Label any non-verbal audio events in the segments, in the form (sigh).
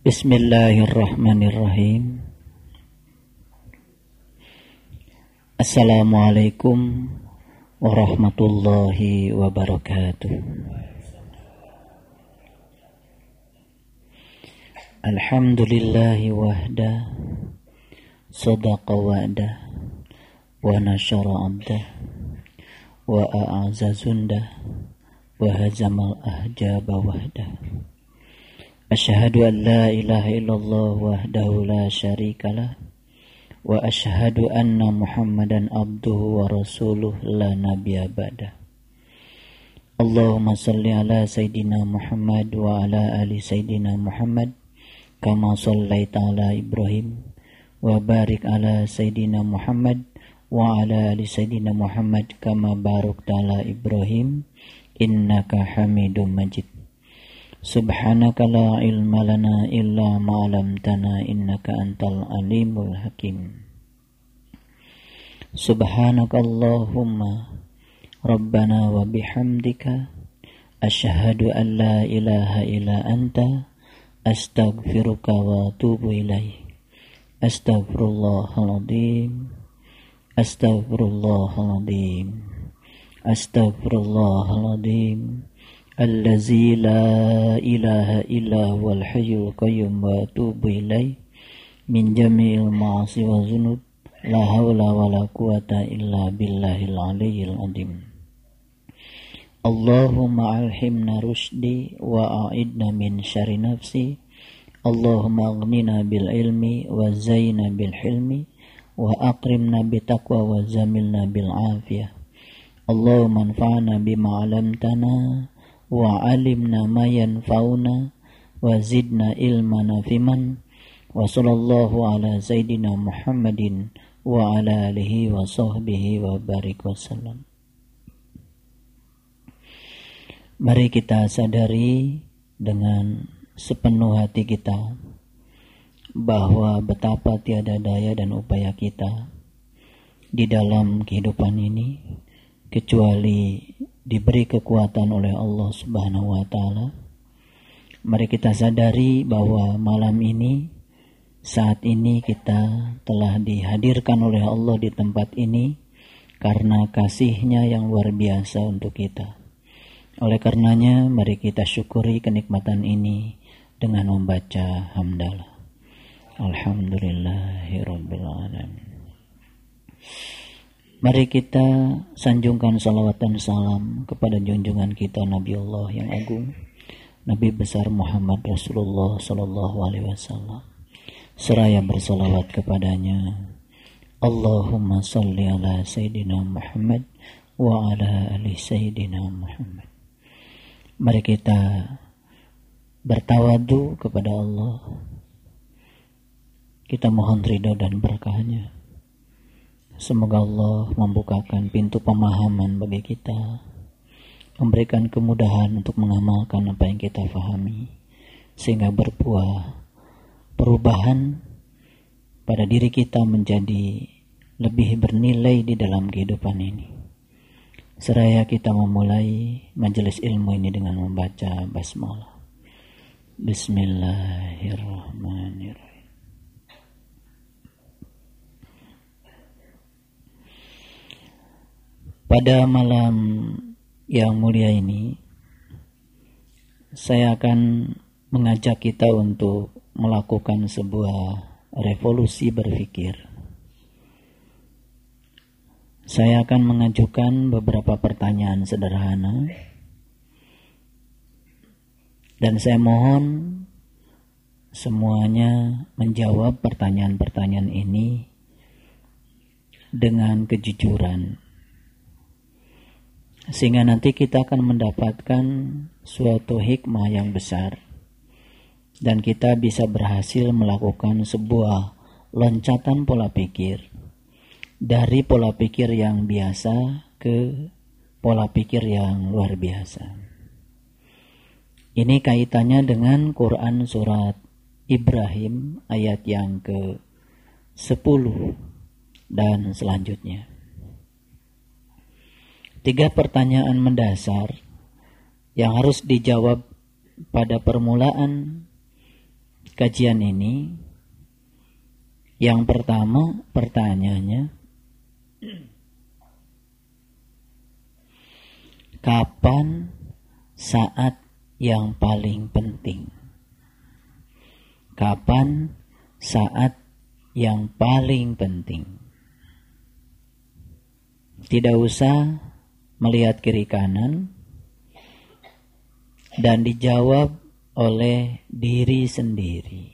Bismillahirrahmanirrahim. Assalamualaikum warahmatullahi wabarakatuh. Alhamdulillahi wahda sadaqa wa'da wa nashara abdah wa a'aza zundah wa hazamal ahjaba wahda. Ashhadu an la ilaha illallah wahdahu la syarikalah وأشهد أن محمدا عبده ورسوله لا نبي بعده اللهم صل على سيدنا محمد وعلى آل سيدنا محمد كما صليت على إبراهيم وبارك على سيدنا محمد وعلى آل سيدنا محمد كما باركت على إبراهيم إنك حميد مجيد سبحانك لا علم لنا إلا ما علمتنا إنك أنت العليم الحكيم. سبحانك اللهم ربنا وبحمدك أشهد أن لا إله إلا أنت أستغفرك وأتوب إليك. أستغفر الله العظيم. أستغفر الله العظيم. أستغفر الله العظيم. الذي لا إله إلا هو الحي القيوم وأتوب إليه من جميع المعاصي والذنوب لا حول ولا قوة إلا بالله العلي العظيم اللهم ألحمنا رشدي وأعدنا من شر نفسي اللهم أغننا بالعلم وزينا بالحلم وأقرمنا بتقوى وزملنا بالعافية اللهم انفعنا بما علمتنا wa alimna ma yanfa'una wa zidna ilmana fiman wa sallallahu ala sayyidina Muhammadin wa ala alihi wa sahbihi wa barik wasallam Mari kita sadari dengan sepenuh hati kita bahwa betapa tiada daya dan upaya kita di dalam kehidupan ini kecuali diberi kekuatan oleh Allah Subhanahu wa taala. Mari kita sadari bahwa malam ini saat ini kita telah dihadirkan oleh Allah di tempat ini karena kasihnya yang luar biasa untuk kita. Oleh karenanya mari kita syukuri kenikmatan ini dengan membaca hamdalah. Alhamdulillahirabbil alamin. Mari kita sanjungkan salawat dan salam kepada junjungan kita Nabi Allah yang agung, Nabi besar Muhammad Rasulullah Sallallahu Alaihi Wasallam. Seraya bersalawat kepadanya. Allahumma salli ala Sayyidina Muhammad wa ala ali Sayyidina Muhammad. Mari kita bertawadu kepada Allah. Kita mohon ridho dan berkahnya Semoga Allah membukakan pintu pemahaman bagi kita, memberikan kemudahan untuk mengamalkan apa yang kita fahami, sehingga berbuah perubahan pada diri kita menjadi lebih bernilai di dalam kehidupan ini. Seraya kita memulai majelis ilmu ini dengan membaca basmalah. Bismillahirrahmanirrahim. Pada malam yang mulia ini, saya akan mengajak kita untuk melakukan sebuah revolusi berpikir. Saya akan mengajukan beberapa pertanyaan sederhana, dan saya mohon semuanya menjawab pertanyaan-pertanyaan ini dengan kejujuran sehingga nanti kita akan mendapatkan suatu hikmah yang besar dan kita bisa berhasil melakukan sebuah loncatan pola pikir dari pola pikir yang biasa ke pola pikir yang luar biasa. Ini kaitannya dengan Quran surat Ibrahim ayat yang ke 10 dan selanjutnya. Tiga pertanyaan mendasar yang harus dijawab pada permulaan kajian ini yang pertama pertanyaannya kapan saat yang paling penting? Kapan saat yang paling penting? Tidak usah melihat kiri kanan dan dijawab oleh diri sendiri.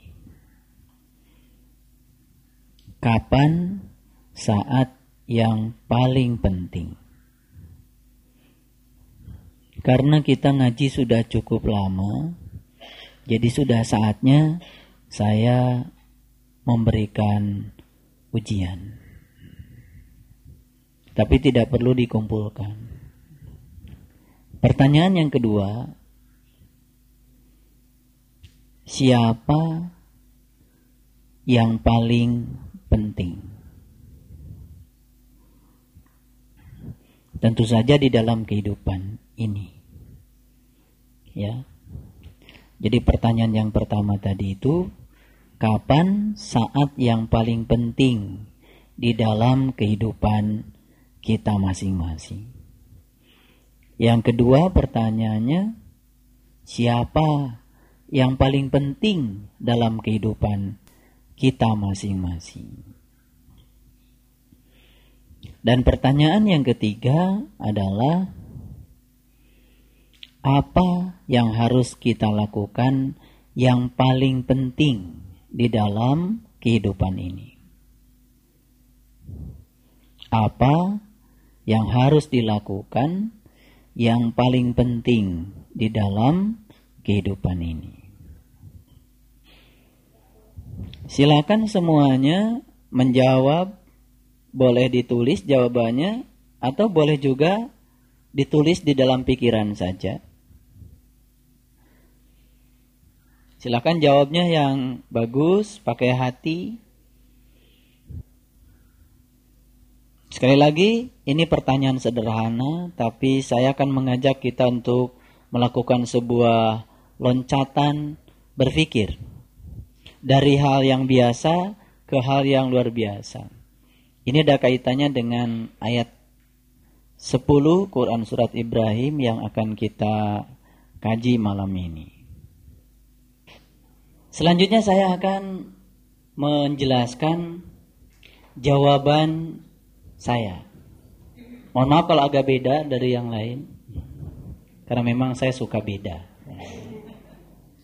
Kapan saat yang paling penting? Karena kita ngaji sudah cukup lama, jadi sudah saatnya saya memberikan ujian. Tapi tidak perlu dikumpulkan. Pertanyaan yang kedua, siapa yang paling penting? Tentu saja di dalam kehidupan ini ya. Jadi pertanyaan yang pertama tadi itu kapan saat yang paling penting di dalam kehidupan kita masing-masing? Yang kedua pertanyaannya siapa yang paling penting dalam kehidupan kita masing-masing? Dan pertanyaan yang ketiga adalah apa yang harus kita lakukan yang paling penting di dalam kehidupan ini. Apa yang harus dilakukan yang paling penting di dalam kehidupan ini. Silakan semuanya menjawab, boleh ditulis jawabannya atau boleh juga ditulis di dalam pikiran saja. Silakan jawabnya yang bagus, pakai hati. Sekali lagi, ini pertanyaan sederhana, tapi saya akan mengajak kita untuk melakukan sebuah loncatan berpikir dari hal yang biasa ke hal yang luar biasa. Ini ada kaitannya dengan ayat 10 Quran Surat Ibrahim yang akan kita kaji malam ini. Selanjutnya saya akan menjelaskan jawaban saya. Mohon maaf kalau agak beda dari yang lain. Karena memang saya suka beda.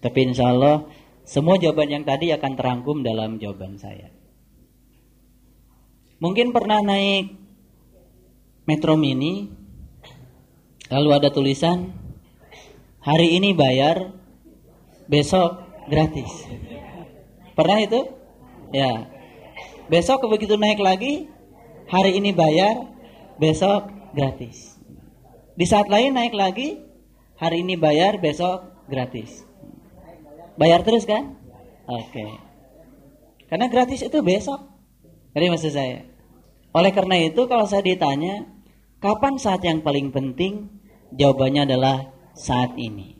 Tapi insya Allah semua jawaban yang tadi akan terangkum dalam jawaban saya. Mungkin pernah naik Metro Mini, lalu ada tulisan, hari ini bayar, besok gratis. Pernah itu? Ya. Besok begitu naik lagi, hari ini bayar, besok gratis. Di saat lain naik lagi, hari ini bayar, besok gratis. Bayar terus kan? Oke. Okay. Karena gratis itu besok. Jadi maksud saya. Oleh karena itu kalau saya ditanya, kapan saat yang paling penting? Jawabannya adalah saat ini.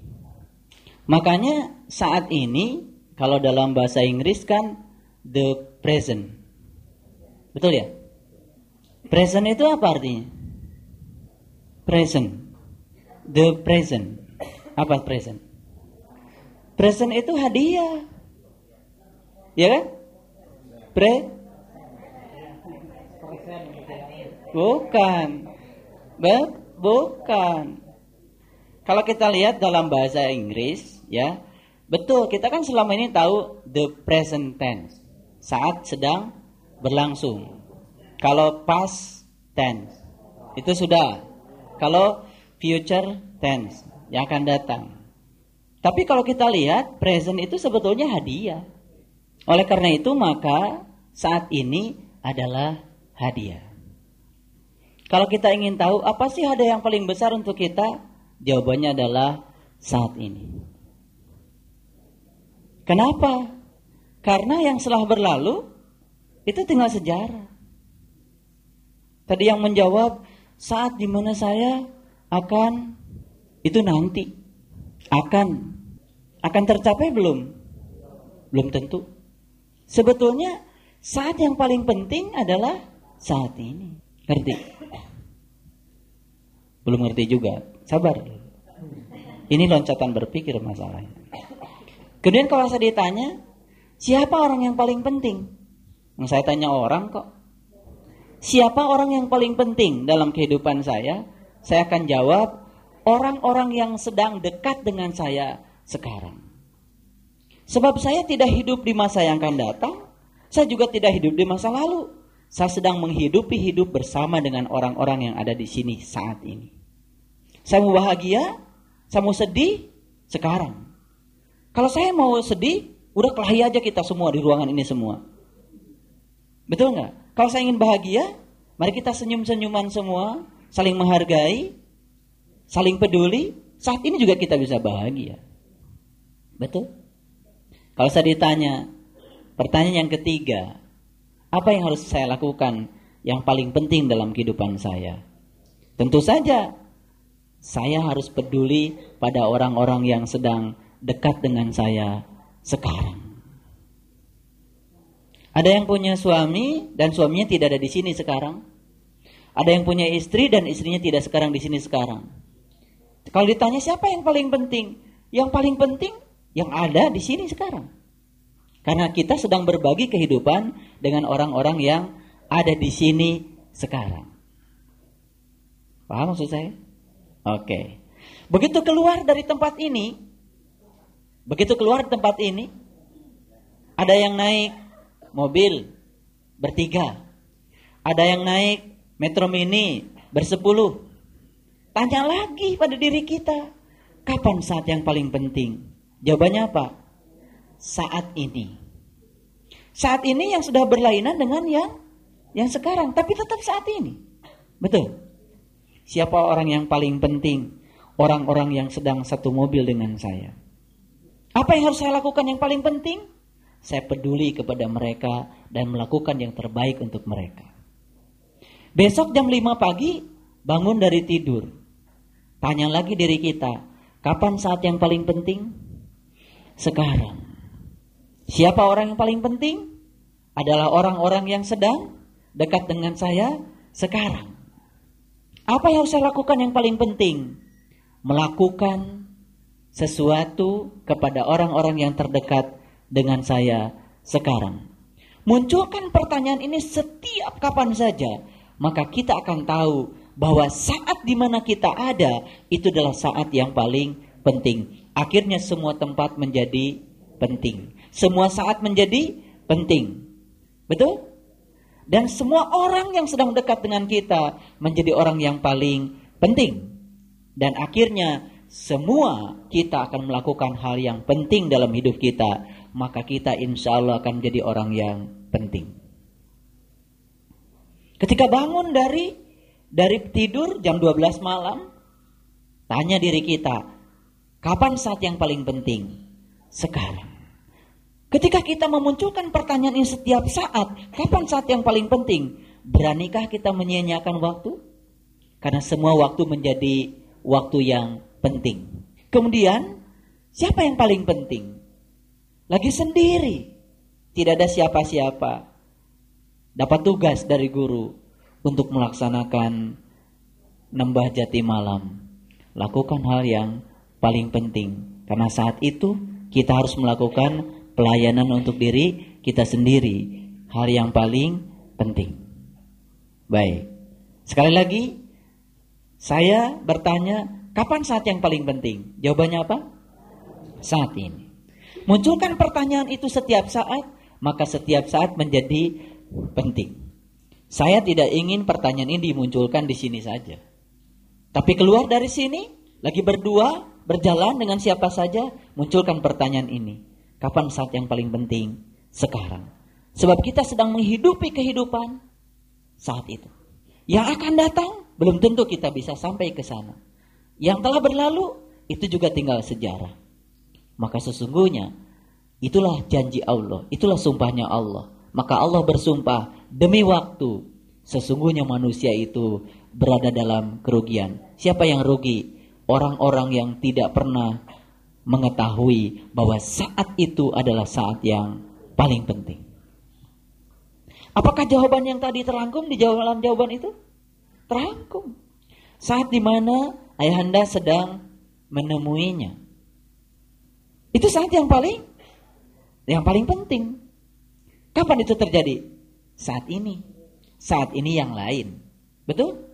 Makanya saat ini kalau dalam bahasa Inggris kan the present. Betul ya? Present itu apa artinya? Present. The present. Apa present? Present itu hadiah. Ya kan? Pre Bukan. Be bukan. Kalau kita lihat dalam bahasa Inggris, ya, betul kita kan selama ini tahu the present tense, saat sedang berlangsung. Kalau past tense itu sudah. Kalau future tense yang akan datang. Tapi kalau kita lihat present itu sebetulnya hadiah. Oleh karena itu maka saat ini adalah hadiah. Kalau kita ingin tahu apa sih hadiah yang paling besar untuk kita? Jawabannya adalah saat ini. Kenapa? Karena yang setelah berlalu itu tinggal sejarah. Tadi yang menjawab saat di mana saya akan itu nanti akan akan tercapai belum? Belum tentu. Sebetulnya saat yang paling penting adalah saat ini. Ngerti? Belum ngerti juga. Sabar. Ini loncatan berpikir masalahnya. Kemudian kalau saya ditanya, siapa orang yang paling penting? Yang saya tanya orang kok. Siapa orang yang paling penting dalam kehidupan saya? Saya akan jawab, orang-orang yang sedang dekat dengan saya sekarang. Sebab saya tidak hidup di masa yang akan datang, saya juga tidak hidup di masa lalu. Saya sedang menghidupi hidup bersama dengan orang-orang yang ada di sini saat ini. Saya mau bahagia, saya mau sedih sekarang. Kalau saya mau sedih, udah kelahi aja kita semua di ruangan ini semua. Betul nggak? Kalau saya ingin bahagia, mari kita senyum-senyuman semua, saling menghargai, saling peduli. Saat ini juga kita bisa bahagia. Betul? Kalau saya ditanya, pertanyaan yang ketiga, apa yang harus saya lakukan yang paling penting dalam kehidupan saya? Tentu saja, saya harus peduli pada orang-orang yang sedang dekat dengan saya sekarang. Ada yang punya suami dan suaminya tidak ada di sini sekarang. Ada yang punya istri dan istrinya tidak sekarang di sini sekarang. Kalau ditanya siapa yang paling penting? Yang paling penting yang ada di sini sekarang. Karena kita sedang berbagi kehidupan dengan orang-orang yang ada di sini sekarang. Paham maksud saya? Oke. Begitu keluar dari tempat ini, begitu keluar tempat ini, ada yang naik mobil bertiga, ada yang naik metro mini bersepuluh. Tanya lagi pada diri kita, kapan saat yang paling penting? Jawabannya apa? Saat ini. Saat ini yang sudah berlainan dengan yang yang sekarang, tapi tetap saat ini. Betul. Siapa orang yang paling penting? Orang-orang yang sedang satu mobil dengan saya. Apa yang harus saya lakukan yang paling penting? Saya peduli kepada mereka dan melakukan yang terbaik untuk mereka. Besok jam 5 pagi bangun dari tidur. Tanya lagi diri kita, kapan saat yang paling penting? sekarang. Siapa orang yang paling penting? Adalah orang-orang yang sedang dekat dengan saya sekarang. Apa yang harus saya lakukan yang paling penting? Melakukan sesuatu kepada orang-orang yang terdekat dengan saya sekarang. Munculkan pertanyaan ini setiap kapan saja, maka kita akan tahu bahwa saat di mana kita ada itu adalah saat yang paling penting. Akhirnya semua tempat menjadi penting. Semua saat menjadi penting. Betul? Dan semua orang yang sedang dekat dengan kita menjadi orang yang paling penting. Dan akhirnya semua kita akan melakukan hal yang penting dalam hidup kita. Maka kita insya Allah akan menjadi orang yang penting. Ketika bangun dari dari tidur jam 12 malam, tanya diri kita, Kapan saat yang paling penting? Sekarang. Ketika kita memunculkan pertanyaan ini setiap saat, kapan saat yang paling penting? Beranikah kita menyia-nyiakan waktu? Karena semua waktu menjadi waktu yang penting. Kemudian, siapa yang paling penting? Lagi sendiri. Tidak ada siapa-siapa. Dapat tugas dari guru untuk melaksanakan nembah jati malam. Lakukan hal yang paling penting. Karena saat itu kita harus melakukan pelayanan untuk diri kita sendiri. Hal yang paling penting. Baik. Sekali lagi, saya bertanya, kapan saat yang paling penting? Jawabannya apa? Saat ini. Munculkan pertanyaan itu setiap saat, maka setiap saat menjadi penting. Saya tidak ingin pertanyaan ini dimunculkan di sini saja. Tapi keluar dari sini, lagi berdua, berjalan dengan siapa saja, munculkan pertanyaan ini. Kapan saat yang paling penting? Sekarang. Sebab kita sedang menghidupi kehidupan saat itu. Yang akan datang belum tentu kita bisa sampai ke sana. Yang telah berlalu itu juga tinggal sejarah. Maka sesungguhnya itulah janji Allah, itulah sumpahnya Allah. Maka Allah bersumpah demi waktu sesungguhnya manusia itu berada dalam kerugian. Siapa yang rugi? orang-orang yang tidak pernah mengetahui bahwa saat itu adalah saat yang paling penting. Apakah jawaban yang tadi terangkum di dalam jawaban itu? Terangkum. Saat di mana ayahanda sedang menemuinya. Itu saat yang paling yang paling penting. Kapan itu terjadi? Saat ini. Saat ini yang lain. Betul?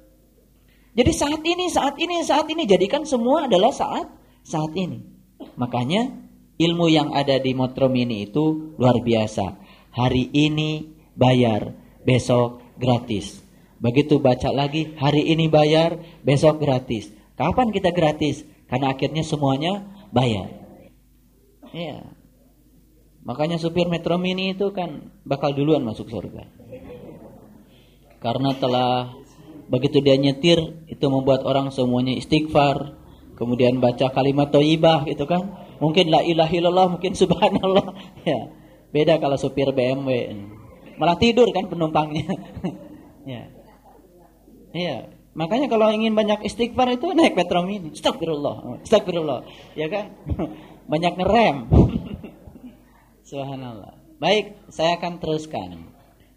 Jadi saat ini, saat ini, saat ini jadikan semua adalah saat saat ini. Makanya ilmu yang ada di Motrom ini itu luar biasa. Hari ini bayar, besok gratis. Begitu baca lagi, hari ini bayar, besok gratis. Kapan kita gratis? Karena akhirnya semuanya bayar. Iya. Makanya supir Metro Mini itu kan bakal duluan masuk surga. Karena telah begitu dia nyetir itu membuat orang semuanya istighfar, kemudian baca kalimat thayyibah gitu kan. Mungkin la ilaha illallah, mungkin (laughs) subhanallah. Ya. Beda kalau supir BMW malah tidur kan penumpangnya. (laughs) ya. Iya. Makanya kalau ingin banyak istighfar itu naik Metro Mini. Astagfirullah. Astagfirullah. Ya kan? (laughs) banyak ngerem. (laughs) Subhanallah. Baik, saya akan teruskan.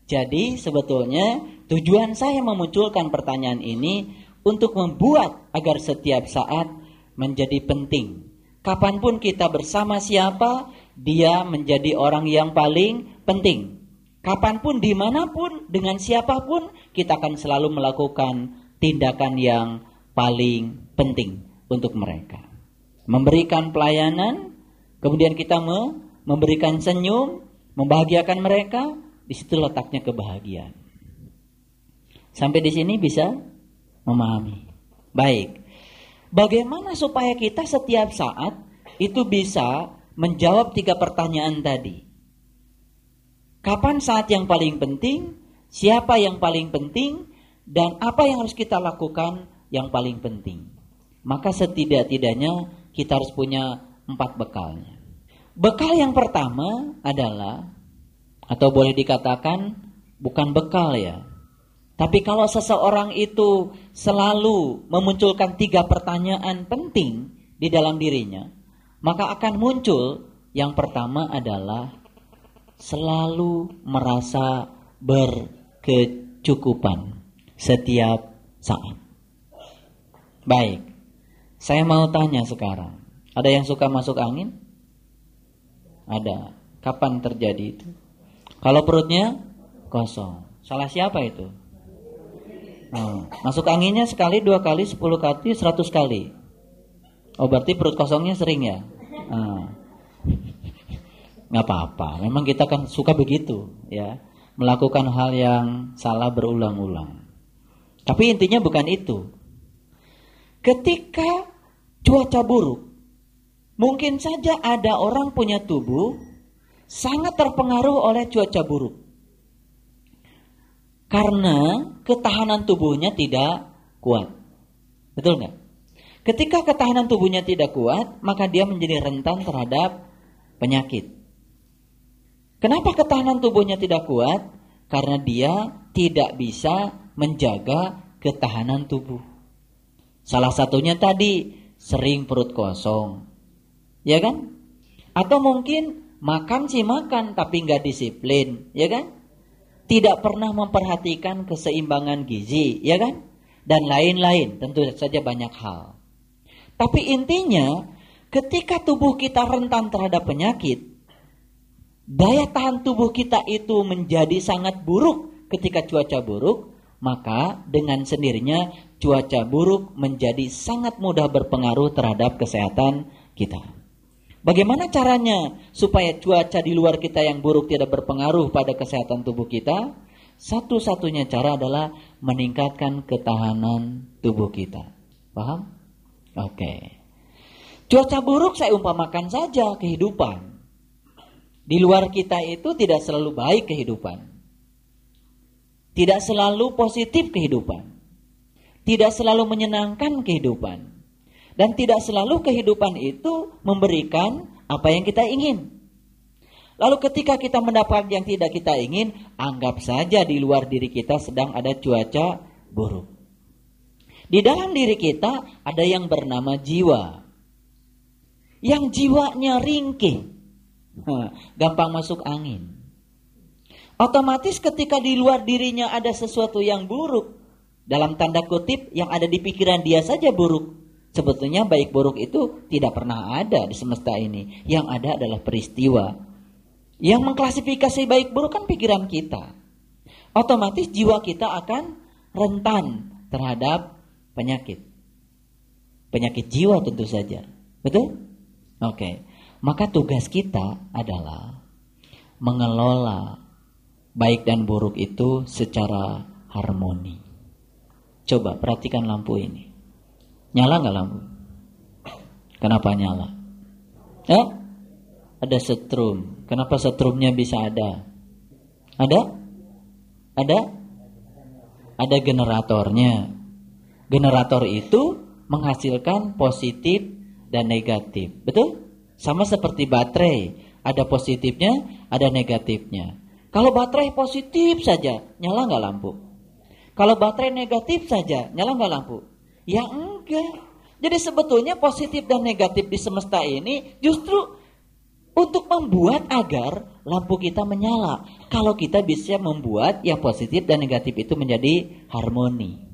Jadi sebetulnya tujuan saya memunculkan pertanyaan ini untuk membuat agar setiap saat menjadi penting. Kapan pun kita bersama siapa, dia menjadi orang yang paling penting. Kapan pun, di mana pun, dengan siapa pun, kita akan selalu melakukan tindakan yang paling penting untuk mereka. Memberikan pelayanan, kemudian kita memberikan senyum, membahagiakan mereka, di situ letaknya kebahagiaan. Sampai di sini bisa memahami. Baik. Bagaimana supaya kita setiap saat itu bisa menjawab tiga pertanyaan tadi? Kapan saat yang paling penting? Siapa yang paling penting? Dan apa yang harus kita lakukan yang paling penting? Maka setidak-tidaknya kita harus punya empat bekalnya. Bekal yang pertama adalah atau boleh dikatakan bukan bekal ya. Tapi kalau seseorang itu selalu memunculkan tiga pertanyaan penting di dalam dirinya, maka akan muncul yang pertama adalah selalu merasa berkecukupan setiap saat. Baik, saya mau tanya sekarang. Ada yang suka masuk angin? Ada. Kapan terjadi itu? Kalau perutnya kosong. Salah siapa itu? Nah, masuk anginnya sekali, dua kali, sepuluh kali, seratus kali. Oh berarti perut kosongnya sering ya? Nah nggak apa-apa. Memang kita kan suka begitu, ya, melakukan hal yang salah berulang-ulang. Tapi intinya bukan itu. Ketika cuaca buruk, mungkin saja ada orang punya tubuh sangat terpengaruh oleh cuaca buruk. Karena ketahanan tubuhnya tidak kuat. Betul nggak? Ketika ketahanan tubuhnya tidak kuat, maka dia menjadi rentan terhadap penyakit. Kenapa ketahanan tubuhnya tidak kuat? Karena dia tidak bisa menjaga ketahanan tubuh. Salah satunya tadi sering perut kosong. Ya kan? Atau mungkin makan sih makan tapi nggak disiplin, ya kan? Tidak pernah memperhatikan keseimbangan gizi, ya kan? Dan lain-lain, tentu saja banyak hal. Tapi intinya, ketika tubuh kita rentan terhadap penyakit, daya tahan tubuh kita itu menjadi sangat buruk ketika cuaca buruk, maka dengan sendirinya cuaca buruk menjadi sangat mudah berpengaruh terhadap kesehatan kita. Bagaimana caranya supaya cuaca di luar kita yang buruk tidak berpengaruh pada kesehatan tubuh kita? Satu-satunya cara adalah meningkatkan ketahanan tubuh kita. Paham? Oke. Cuaca buruk saya umpamakan saja kehidupan. Di luar kita itu tidak selalu baik kehidupan. Tidak selalu positif kehidupan. Tidak selalu menyenangkan kehidupan. Dan tidak selalu kehidupan itu memberikan apa yang kita ingin. Lalu ketika kita mendapat yang tidak kita ingin, anggap saja di luar diri kita sedang ada cuaca buruk. Di dalam diri kita ada yang bernama jiwa. yang jiwanya ringkih, (laughs) gampang masuk angin. Otomatis ketika di luar dirinya ada sesuatu yang buruk, dalam tanda kutip yang ada di pikiran dia saja buruk. Sebetulnya baik buruk itu tidak pernah ada di semesta ini. Yang ada adalah peristiwa. Yang mengklasifikasi baik buruk kan pikiran kita. Otomatis jiwa kita akan rentan terhadap penyakit. Penyakit jiwa tentu saja. Betul? Oke. Maka tugas kita adalah mengelola baik dan buruk itu secara harmoni. Coba perhatikan lampu ini. Nyala nggak lampu? Kenapa nyala? Eh? Ada setrum. Kenapa setrumnya bisa ada? Ada? Ada? Ada generatornya. Generator itu menghasilkan positif dan negatif. Betul? Sama seperti baterai. Ada positifnya, ada negatifnya. Kalau baterai positif saja, nyala nggak lampu? Kalau baterai negatif saja, nyala nggak lampu? Ya enggak. Jadi sebetulnya positif dan negatif di semesta ini justru untuk membuat agar lampu kita menyala. Kalau kita bisa membuat yang positif dan negatif itu menjadi harmoni.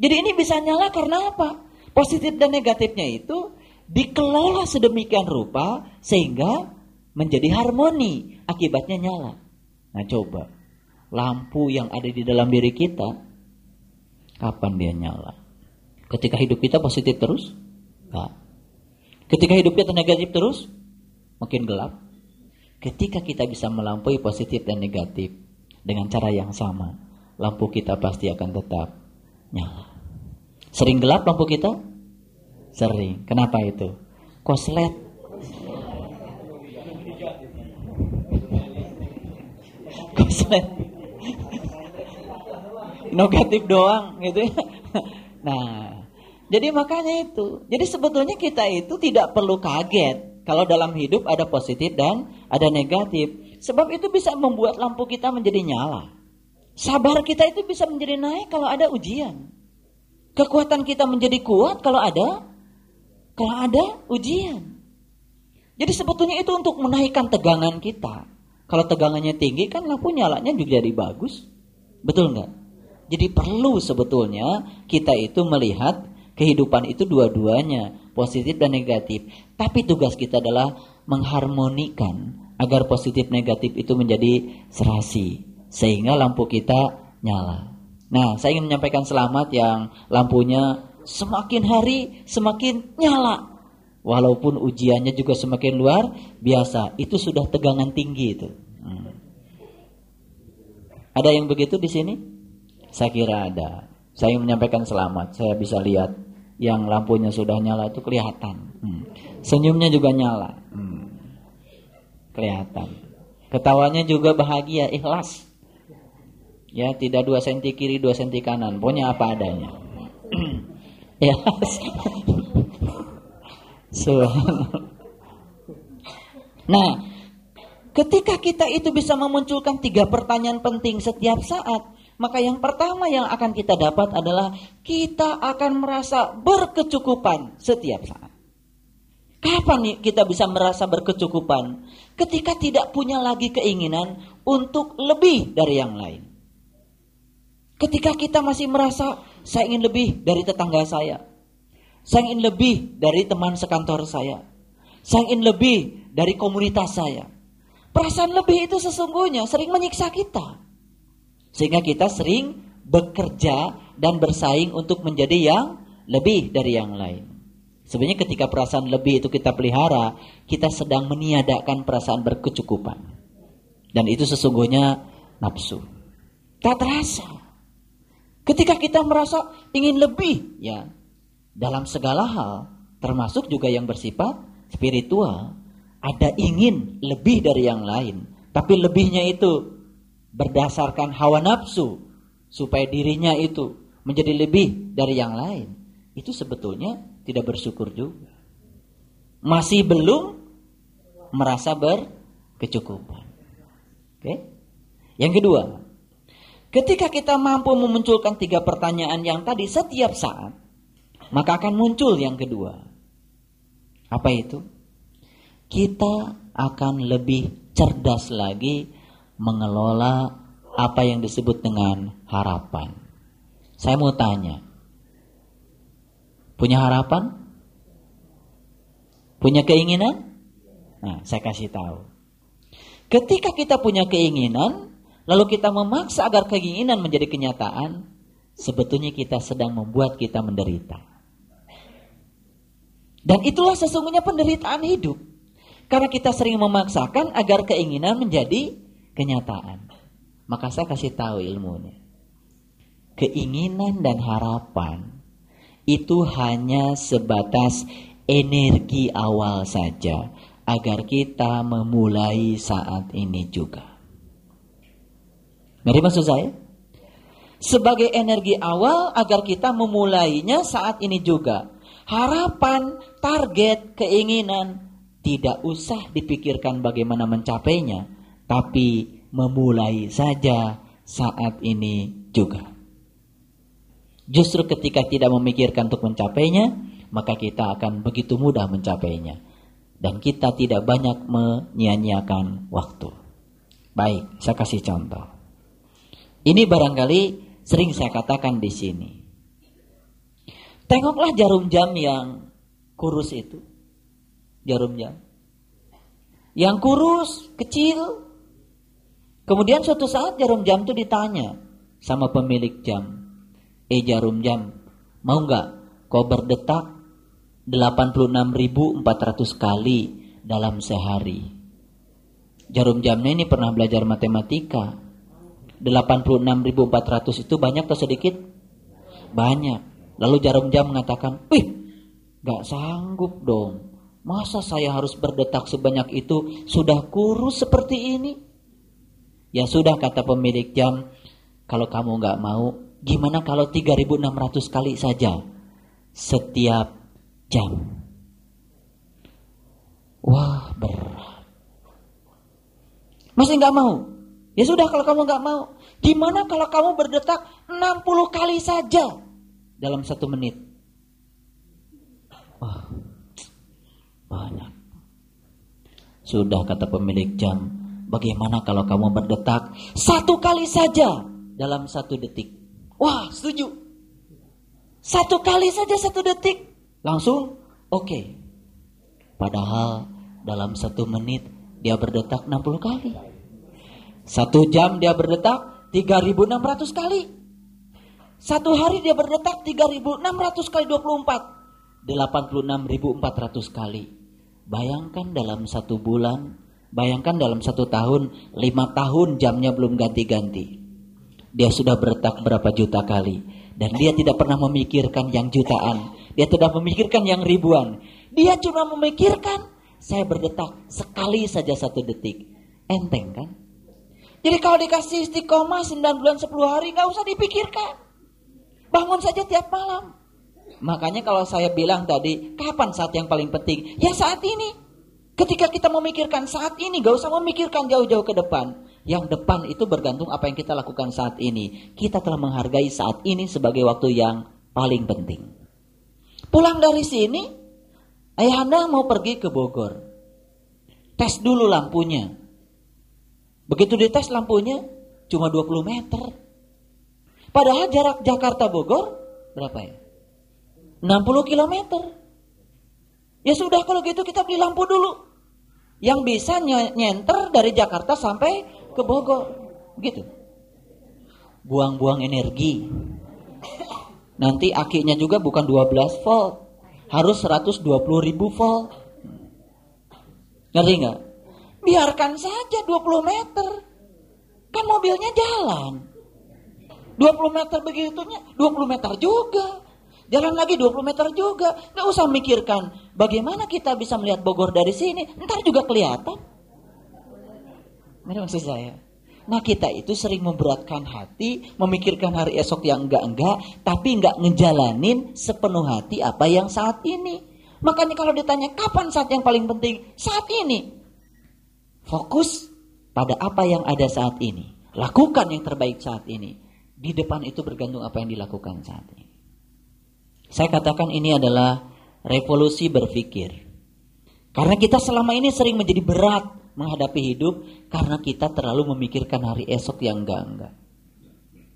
Jadi ini bisa nyala karena apa? Positif dan negatifnya itu dikelola sedemikian rupa sehingga menjadi harmoni. Akibatnya nyala. Nah coba, lampu yang ada di dalam diri kita, kapan dia nyala? Ketika hidup kita positif terus? Enggak. Ketika hidup kita negatif terus? Makin gelap. Ketika kita bisa melampaui positif dan negatif dengan cara yang sama, lampu kita pasti akan tetap nyala. Sering gelap lampu kita? Sering. Kenapa itu? Koslet negatif doang gitu ya. Nah, jadi makanya itu. Jadi sebetulnya kita itu tidak perlu kaget kalau dalam hidup ada positif dan ada negatif. Sebab itu bisa membuat lampu kita menjadi nyala. Sabar kita itu bisa menjadi naik kalau ada ujian. Kekuatan kita menjadi kuat kalau ada kalau ada ujian. Jadi sebetulnya itu untuk menaikkan tegangan kita. Kalau tegangannya tinggi kan lampu nyalanya juga jadi bagus. Betul nggak? Jadi perlu sebetulnya kita itu melihat kehidupan itu dua-duanya, positif dan negatif. Tapi tugas kita adalah mengharmonikan agar positif negatif itu menjadi serasi sehingga lampu kita nyala. Nah, saya ingin menyampaikan selamat yang lampunya semakin hari semakin nyala. Walaupun ujiannya juga semakin luar biasa, itu sudah tegangan tinggi itu. Hmm. Ada yang begitu di sini? Saya kira ada. Saya menyampaikan selamat. Saya bisa lihat yang lampunya sudah nyala itu kelihatan. Hmm. Senyumnya juga nyala. Hmm. Kelihatan. Ketawanya juga bahagia, ikhlas. Ya, tidak dua senti kiri, dua senti kanan. Pokoknya apa adanya. (clears throat) ikhlas. (laughs) Nah, ketika kita itu bisa memunculkan tiga pertanyaan penting setiap saat, maka yang pertama yang akan kita dapat adalah kita akan merasa berkecukupan setiap saat. Kapan kita bisa merasa berkecukupan? Ketika tidak punya lagi keinginan untuk lebih dari yang lain. Ketika kita masih merasa saya ingin lebih dari tetangga saya. Saya ingin lebih dari teman sekantor saya. Saya ingin lebih dari komunitas saya. Perasaan lebih itu sesungguhnya sering menyiksa kita. Sehingga kita sering bekerja dan bersaing untuk menjadi yang lebih dari yang lain. Sebenarnya ketika perasaan lebih itu kita pelihara, kita sedang meniadakan perasaan berkecukupan. Dan itu sesungguhnya nafsu. Tak terasa. Ketika kita merasa ingin lebih, ya dalam segala hal, termasuk juga yang bersifat spiritual, ada ingin lebih dari yang lain, tapi lebihnya itu berdasarkan hawa nafsu supaya dirinya itu menjadi lebih dari yang lain. Itu sebetulnya tidak bersyukur juga. Masih belum merasa berkecukupan. Oke? Yang kedua, ketika kita mampu memunculkan tiga pertanyaan yang tadi setiap saat, maka akan muncul yang kedua. Apa itu? kita akan lebih cerdas lagi mengelola apa yang disebut dengan harapan. Saya mau tanya, punya harapan? Punya keinginan? Nah, saya kasih tahu. Ketika kita punya keinginan, lalu kita memaksa agar keinginan menjadi kenyataan, sebetulnya kita sedang membuat kita menderita. Dan itulah sesungguhnya penderitaan hidup. Karena kita sering memaksakan agar keinginan menjadi kenyataan. Maka saya kasih tahu ilmunya. Keinginan dan harapan itu hanya sebatas energi awal saja agar kita memulai saat ini juga. Ngerti maksud saya? Sebagai energi awal agar kita memulainya saat ini juga. Harapan, target, keinginan tidak usah dipikirkan bagaimana mencapainya, tapi memulai saja saat ini juga. Justru ketika tidak memikirkan untuk mencapainya, maka kita akan begitu mudah mencapainya. Dan kita tidak banyak menyia-nyiakan waktu. Baik, saya kasih contoh. Ini barangkali sering saya katakan di sini. Tengoklah jarum jam yang kurus itu jarum jam. Yang kurus, kecil. Kemudian suatu saat jarum jam itu ditanya sama pemilik jam. Eh jarum jam, mau nggak kau berdetak 86.400 kali dalam sehari? Jarum jamnya ini pernah belajar matematika. 86.400 itu banyak atau sedikit? Banyak. Lalu jarum jam mengatakan, wih, gak sanggup dong. Masa saya harus berdetak sebanyak itu sudah kurus seperti ini? Ya sudah kata pemilik jam, kalau kamu nggak mau, gimana kalau 3600 kali saja setiap jam? Wah berat. Masih nggak mau? Ya sudah kalau kamu nggak mau, gimana kalau kamu berdetak 60 kali saja dalam satu menit? Wah, banyak. Sudah kata pemilik jam, bagaimana kalau kamu berdetak satu kali saja dalam satu detik? Wah, setuju. Satu kali saja satu detik. Langsung, oke. Okay. Padahal dalam satu menit dia berdetak 60 kali. Satu jam dia berdetak 3600 kali. Satu hari dia berdetak 3600 kali 24. 86.400 kali. Bayangkan dalam satu bulan, bayangkan dalam satu tahun, lima tahun jamnya belum ganti-ganti. Dia sudah bertak berapa juta kali. Dan dia tidak pernah memikirkan yang jutaan. Dia tidak memikirkan yang ribuan. Dia cuma memikirkan, saya berdetak sekali saja satu detik. Enteng kan? Jadi kalau dikasih istiqomah 9 bulan 10 hari, gak usah dipikirkan. Bangun saja tiap malam. Makanya kalau saya bilang tadi, kapan saat yang paling penting? Ya saat ini. Ketika kita memikirkan saat ini, gak usah memikirkan jauh-jauh ke depan. Yang depan itu bergantung apa yang kita lakukan saat ini. Kita telah menghargai saat ini sebagai waktu yang paling penting. Pulang dari sini, ayah anda mau pergi ke Bogor. Tes dulu lampunya. Begitu dites lampunya, cuma 20 meter. Padahal jarak Jakarta Bogor berapa ya? 60 km. Ya sudah kalau gitu kita beli lampu dulu. Yang bisa nyenter dari Jakarta sampai ke Bogor. Gitu. Buang-buang energi. Nanti akinya juga bukan 12 volt. Harus 120 ribu volt. Ngerti nggak? Biarkan saja 20 meter. Kan mobilnya jalan. 20 meter begitunya, 20 meter juga. Jalan lagi 20 meter juga. Gak usah mikirkan bagaimana kita bisa melihat Bogor dari sini. Ntar juga kelihatan. Ini maksud saya. Nah kita itu sering memberatkan hati, memikirkan hari esok yang enggak-enggak, tapi enggak ngejalanin sepenuh hati apa yang saat ini. Makanya kalau ditanya kapan saat yang paling penting? Saat ini. Fokus pada apa yang ada saat ini. Lakukan yang terbaik saat ini. Di depan itu bergantung apa yang dilakukan saat ini. Saya katakan ini adalah revolusi berpikir. Karena kita selama ini sering menjadi berat menghadapi hidup karena kita terlalu memikirkan hari esok yang enggak-enggak.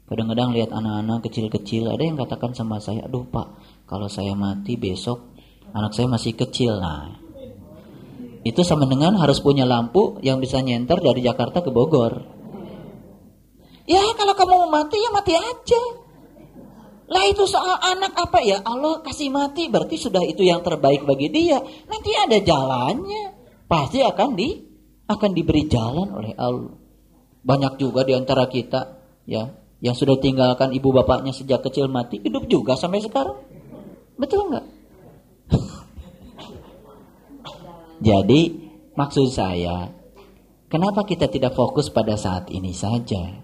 Kadang-kadang lihat anak-anak kecil-kecil, ada yang katakan sama saya, aduh pak, kalau saya mati besok anak saya masih kecil. Nah, itu sama dengan harus punya lampu yang bisa nyenter dari Jakarta ke Bogor. Ya kalau kamu mau mati ya mati aja. Lah itu soal anak apa ya? Allah kasih mati berarti sudah itu yang terbaik bagi dia. Nanti ada jalannya. Pasti akan di akan diberi jalan oleh Allah. Banyak juga di antara kita ya yang sudah tinggalkan ibu bapaknya sejak kecil mati hidup juga sampai sekarang. Betul nggak? (laughs) Jadi maksud saya, kenapa kita tidak fokus pada saat ini saja?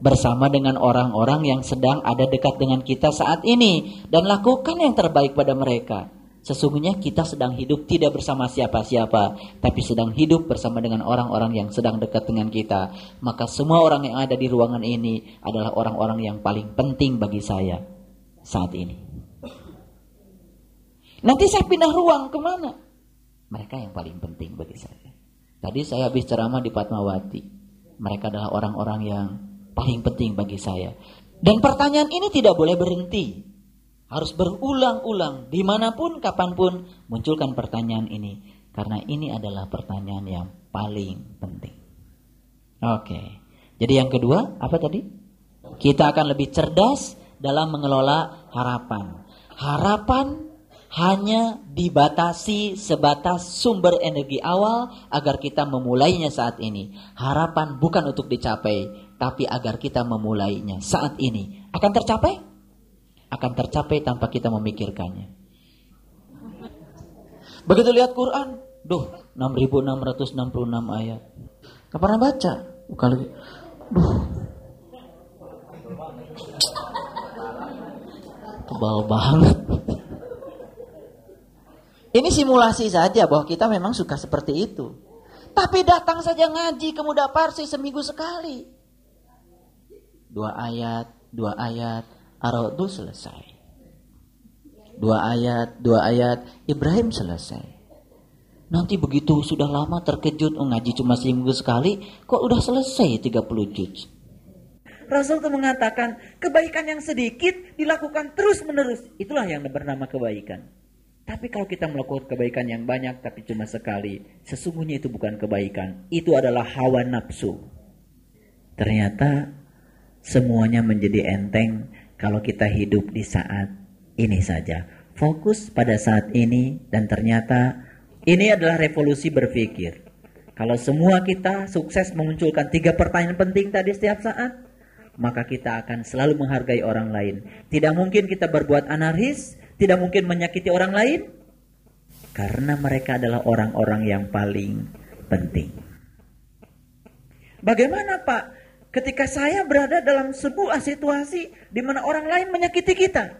Bersama dengan orang-orang yang sedang ada dekat dengan kita saat ini dan lakukan yang terbaik pada mereka. Sesungguhnya kita sedang hidup tidak bersama siapa-siapa, tapi sedang hidup bersama dengan orang-orang yang sedang dekat dengan kita. Maka semua orang yang ada di ruangan ini adalah orang-orang yang paling penting bagi saya saat ini. Nanti saya pindah ruang ke mana? Mereka yang paling penting bagi saya. Tadi saya habis ceramah di Fatmawati. Mereka adalah orang-orang yang paling penting bagi saya. Dan pertanyaan ini tidak boleh berhenti. Harus berulang-ulang. Di mana pun, kapan pun, munculkan pertanyaan ini. Karena ini adalah pertanyaan yang paling penting. Oke. Jadi yang kedua, apa tadi? Kita akan lebih cerdas dalam mengelola harapan. Harapan hanya dibatasi sebatas sumber energi awal agar kita memulainya saat ini. Harapan bukan untuk dicapai, tapi agar kita memulainya saat ini. Akan tercapai? Akan tercapai tanpa kita memikirkannya. Begitu lihat Quran, duh 6666 ayat. Gak pernah baca. Kalau duh. Tebal banget. Ini simulasi saja bahwa kita memang suka seperti itu. Tapi datang saja ngaji ke Muda Parsi seminggu sekali. Dua ayat, dua ayat, Ar-Ra'du selesai. Dua ayat, dua ayat, Ibrahim selesai. Nanti begitu sudah lama terkejut oh, ngaji cuma seminggu sekali, kok udah selesai 30 juz. Rasul itu mengatakan, kebaikan yang sedikit dilakukan terus menerus. Itulah yang bernama kebaikan. Tapi kalau kita melakukan kebaikan yang banyak tapi cuma sekali, sesungguhnya itu bukan kebaikan. Itu adalah hawa nafsu. Ternyata semuanya menjadi enteng kalau kita hidup di saat ini saja. Fokus pada saat ini dan ternyata ini adalah revolusi berpikir. Kalau semua kita sukses memunculkan tiga pertanyaan penting tadi setiap saat, maka kita akan selalu menghargai orang lain. Tidak mungkin kita berbuat anarkis, tidak mungkin menyakiti orang lain karena mereka adalah orang-orang yang paling penting. Bagaimana Pak ketika saya berada dalam sebuah situasi di mana orang lain menyakiti kita?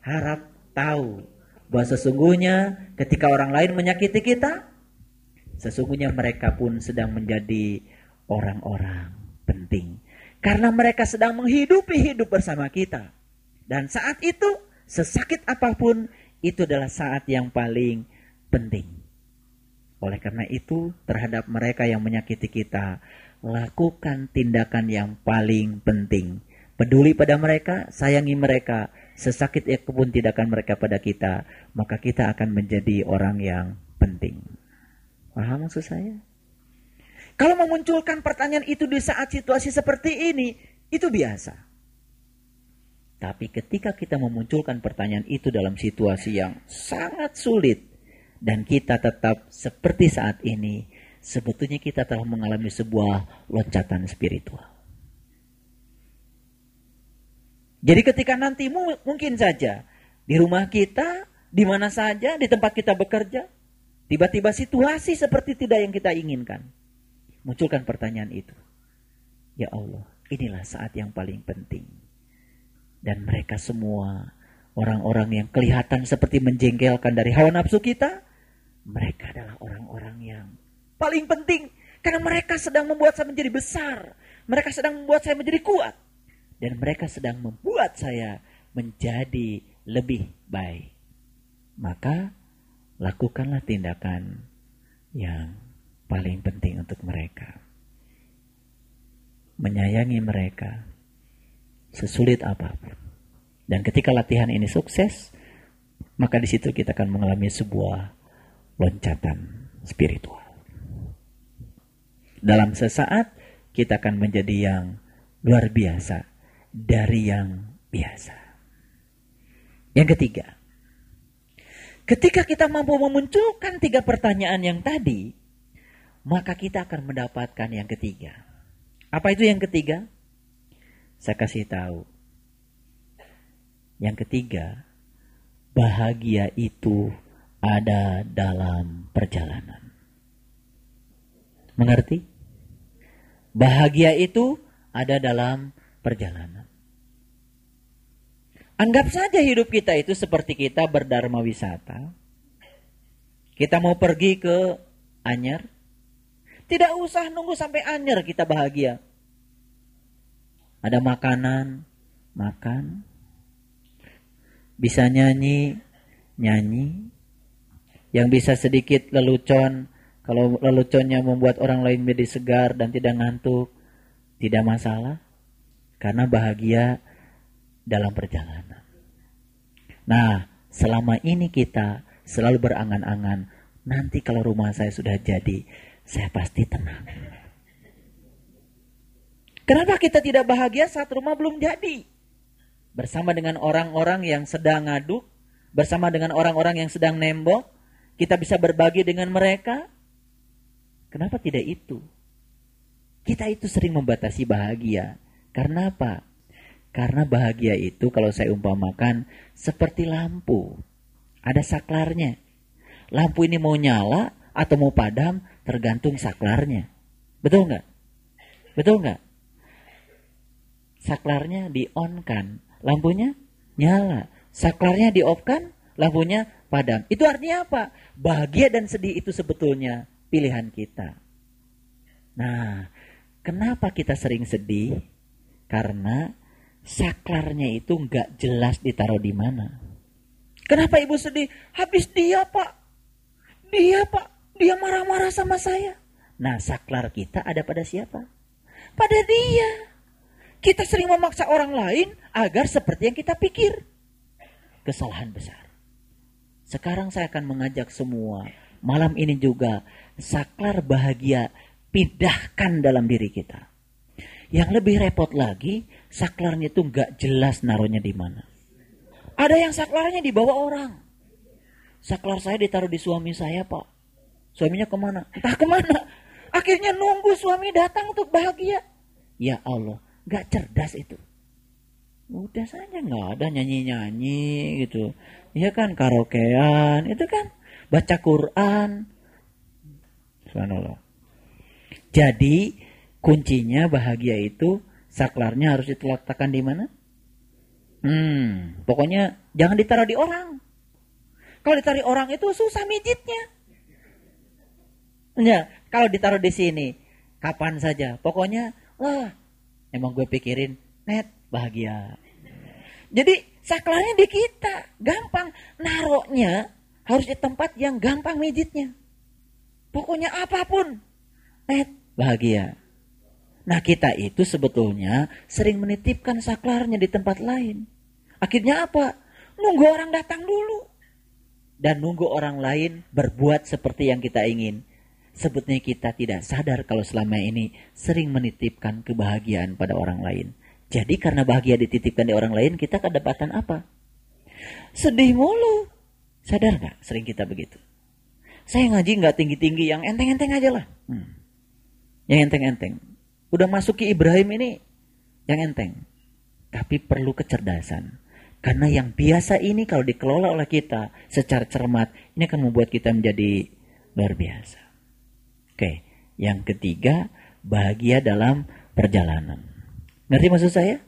Harap tahu bahwa sesungguhnya ketika orang lain menyakiti kita, sesungguhnya mereka pun sedang menjadi orang-orang penting. Karena mereka sedang menghidupi hidup bersama kita. Dan saat itu Sesakit apa pun, itu adalah saat yang paling penting. Oleh karena itu, terhadap mereka yang menyakiti kita, lakukan tindakan yang paling penting. Peduli pada mereka, sayangi mereka, sesakit apa pun tindakan mereka pada kita, maka kita akan menjadi orang yang penting. Paham maksud saya? Kalau memunculkan pertanyaan itu di saat situasi seperti ini, itu biasa. Tapi ketika kita memunculkan pertanyaan itu dalam situasi yang sangat sulit dan kita tetap seperti saat ini, sebetulnya kita telah mengalami sebuah loncatan spiritual. Jadi ketika nanti mungkin saja di rumah kita, di mana saja, di tempat kita bekerja, tiba-tiba situasi seperti tidak yang kita inginkan. Munculkan pertanyaan itu. Ya Allah, inilah saat yang paling penting dan mereka semua orang-orang yang kelihatan seperti menjengkelkan dari hawa nafsu kita, mereka adalah orang-orang yang paling penting karena mereka sedang membuat saya menjadi besar. Mereka sedang membuat saya menjadi kuat. Dan mereka sedang membuat saya menjadi lebih baik. Maka lakukanlah tindakan yang paling penting untuk mereka. Menyayangi mereka sesulit apa pun. Dan ketika latihan ini sukses, maka di situ kita akan mengalami sebuah loncatan spiritual. Dalam sesaat kita akan menjadi yang luar biasa dari yang biasa. Yang ketiga, ketika kita mampu memunculkan tiga pertanyaan yang tadi, maka kita akan mendapatkan yang ketiga. Apa itu yang ketiga? Saya kasih tahu. Yang ketiga, bahagia itu ada dalam perjalanan. Mengerti? Bahagia itu ada dalam perjalanan. Anggap saja hidup kita itu seperti kita berdharma wisata. Kita mau pergi ke Anyer. Tidak usah nunggu sampai Anyer kita bahagia. Ada makanan, makan. Bisa nyanyi, nyanyi. Yang bisa sedikit lelucon. Kalau leluconnya membuat orang lain menjadi segar dan tidak ngantuk. Tidak masalah. Karena bahagia dalam perjalanan. Nah, selama ini kita selalu berangan-angan, nanti kalau rumah saya sudah jadi, saya pasti tenang. Kenapa kita tidak bahagia saat rumah belum jadi? Bersama dengan orang-orang yang sedang ngaduk, bersama dengan orang-orang yang sedang nembok, kita bisa berbagi dengan mereka. Kenapa tidak itu? Kita itu sering membatasi bahagia. Karena apa? Karena bahagia itu kalau saya umpamakan seperti lampu. Ada saklarnya. Lampu ini mau nyala atau mau padam tergantung saklarnya. Betul nggak? Betul nggak? Saklarnya di on kan, lampunya nyala. Saklarnya di off kan, lampunya padam. Itu artinya apa? Bahagia dan sedih itu sebetulnya pilihan kita. Nah, kenapa kita sering sedih? Karena saklarnya itu nggak jelas ditaruh di mana. Kenapa ibu sedih? Habis dia pak, dia pak, dia marah-marah sama saya. Nah saklar kita ada pada siapa? Pada dia. Kita sering memaksa orang lain agar seperti yang kita pikir. Kesalahan besar. Sekarang saya akan mengajak semua malam ini juga saklar bahagia pindahkan dalam diri kita. Yang lebih repot lagi, saklarnya itu nggak jelas naruhnya di mana. Ada yang saklarnya dibawa orang. Saklar saya ditaruh di suami saya, Pak. Suaminya ke mana? Entah ke mana. Akhirnya nunggu suami datang untuk bahagia. Ya Allah, nggak cerdas itu. Udah saja nggak ada nyanyi-nyanyi gitu. Iya kan karaokean, itu kan baca Quran. Subhanallah. Jadi kuncinya bahagia itu saklarnya harus diletakkan di mana? Hmm, pokoknya jangan ditaruh di orang. Kalau ditaruh orang itu susah mijitnya. Ya, kalau ditaruh di sini, kapan saja. Pokoknya, wah, emang gue pikirin, net bahagia. Jadi saklarnya di kita, gampang. Naroknya harus di tempat yang gampang mijitnya. Pokoknya apa pun, net bahagia. Nah kita itu sebetulnya sering menitipkan saklarnya di tempat lain. Akhirnya apa? Nunggu orang datang dulu. Dan nunggu orang lain berbuat seperti yang kita ingin. Sebetulnya kita tidak sadar kalau selama ini sering menitipkan kebahagiaan pada orang lain. Jadi karena bahagia dititipkan di orang lain, kita kedapatan apa? Sedih mulu. Sadar gak sering kita begitu? Saya ngaji nggak tinggi-tinggi, yang enteng-enteng aja lah. Hmm. Yang enteng-enteng Udah masuk ke Ibrahim ini yang enteng. Tapi perlu kecerdasan. Karena yang biasa ini kalau dikelola oleh kita secara cermat, ini akan membuat kita menjadi luar biasa. Oke, yang ketiga, bahagia dalam perjalanan. Ngerti maksud saya?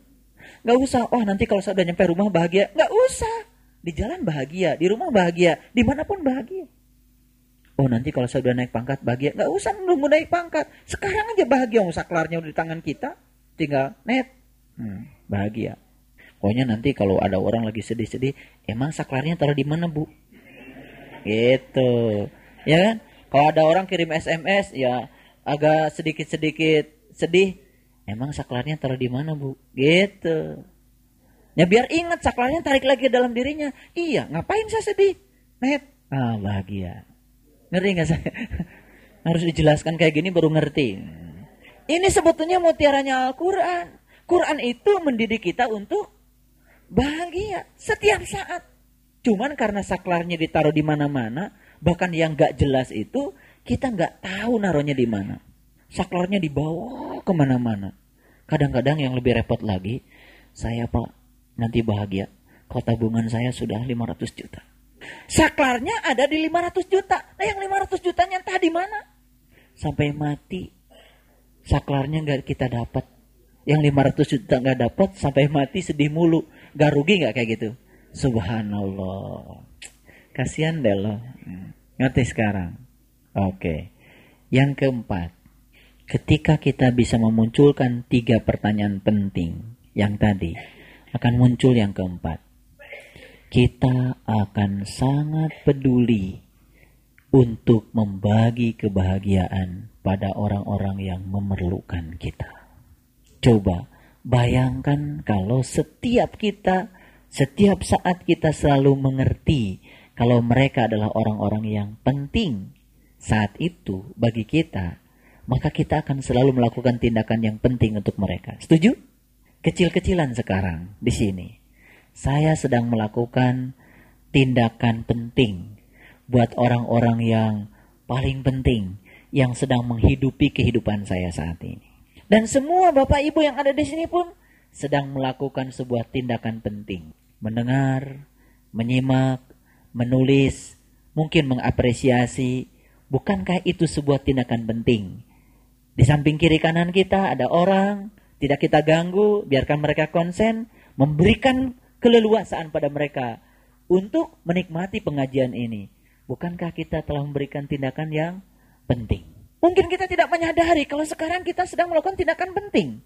Gak usah, oh nanti kalau saya udah nyampe rumah bahagia. Gak usah. Di jalan bahagia, di rumah bahagia, di mana pun bahagia. Oh nanti kalau saya udah naik pangkat bahagia. Nggak usah nunggu naik pangkat. Sekarang aja bahagia. Mau saklarnya udah di tangan kita. Tinggal net. Hmm, bahagia. Pokoknya nanti kalau ada orang lagi sedih-sedih. Emang saklarnya taruh di mana bu? Gitu. Ya kan? Kalau ada orang kirim SMS ya agak sedikit-sedikit sedih. Emang saklarnya taruh di mana, Bu? Gitu. Ya biar ingat saklarnya tarik lagi dalam dirinya. Iya, ngapain saya sedih? Net. Ah, bahagia. Ngerti nggak saya? (laughs) Harus dijelaskan kayak gini baru ngerti. Ini sebetulnya mutiaranya Al-Quran. Quran itu mendidik kita untuk bahagia setiap saat. Cuman karena saklarnya ditaruh di mana-mana, bahkan yang gak jelas itu kita nggak tahu naruhnya di mana. Saklarnya dibawa ke mana-mana. Kadang-kadang yang lebih repot lagi, saya pak nanti bahagia. Kalau tabungan saya sudah 500 juta. Saklarnya ada di 500 juta. Nah yang 500 jutanya entah di mana. Sampai mati. Saklarnya nggak kita dapat. Yang 500 juta nggak dapat sampai mati sedih mulu. Gak rugi nggak kayak gitu? Subhanallah. Kasihan deh loh. Hmm. Ngerti sekarang? Oke. Yang keempat. Ketika kita bisa memunculkan tiga pertanyaan penting yang tadi, akan muncul yang keempat. Kita akan sangat peduli untuk membagi kebahagiaan pada orang-orang yang memerlukan kita. Coba Bayangkan kalau setiap kita, setiap saat kita selalu mengerti kalau mereka adalah orang-orang yang penting saat itu bagi kita, maka kita akan selalu melakukan tindakan yang penting untuk mereka. Setuju? Kecil-kecilan sekarang di sini. Saya sedang melakukan tindakan penting buat orang-orang yang paling penting yang sedang menghidupi kehidupan saya saat ini. Dan semua Bapak Ibu yang ada di sini pun sedang melakukan sebuah tindakan penting. Mendengar, menyimak, menulis, mungkin mengapresiasi. Bukankah itu sebuah tindakan penting? Di samping kiri kanan kita ada orang, tidak kita ganggu, biarkan mereka konsen, memberikan keleluasaan pada mereka untuk menikmati pengajian ini. Bukankah kita telah memberikan tindakan yang penting? Mungkin kita tidak menyadari kalau sekarang kita sedang melakukan tindakan penting.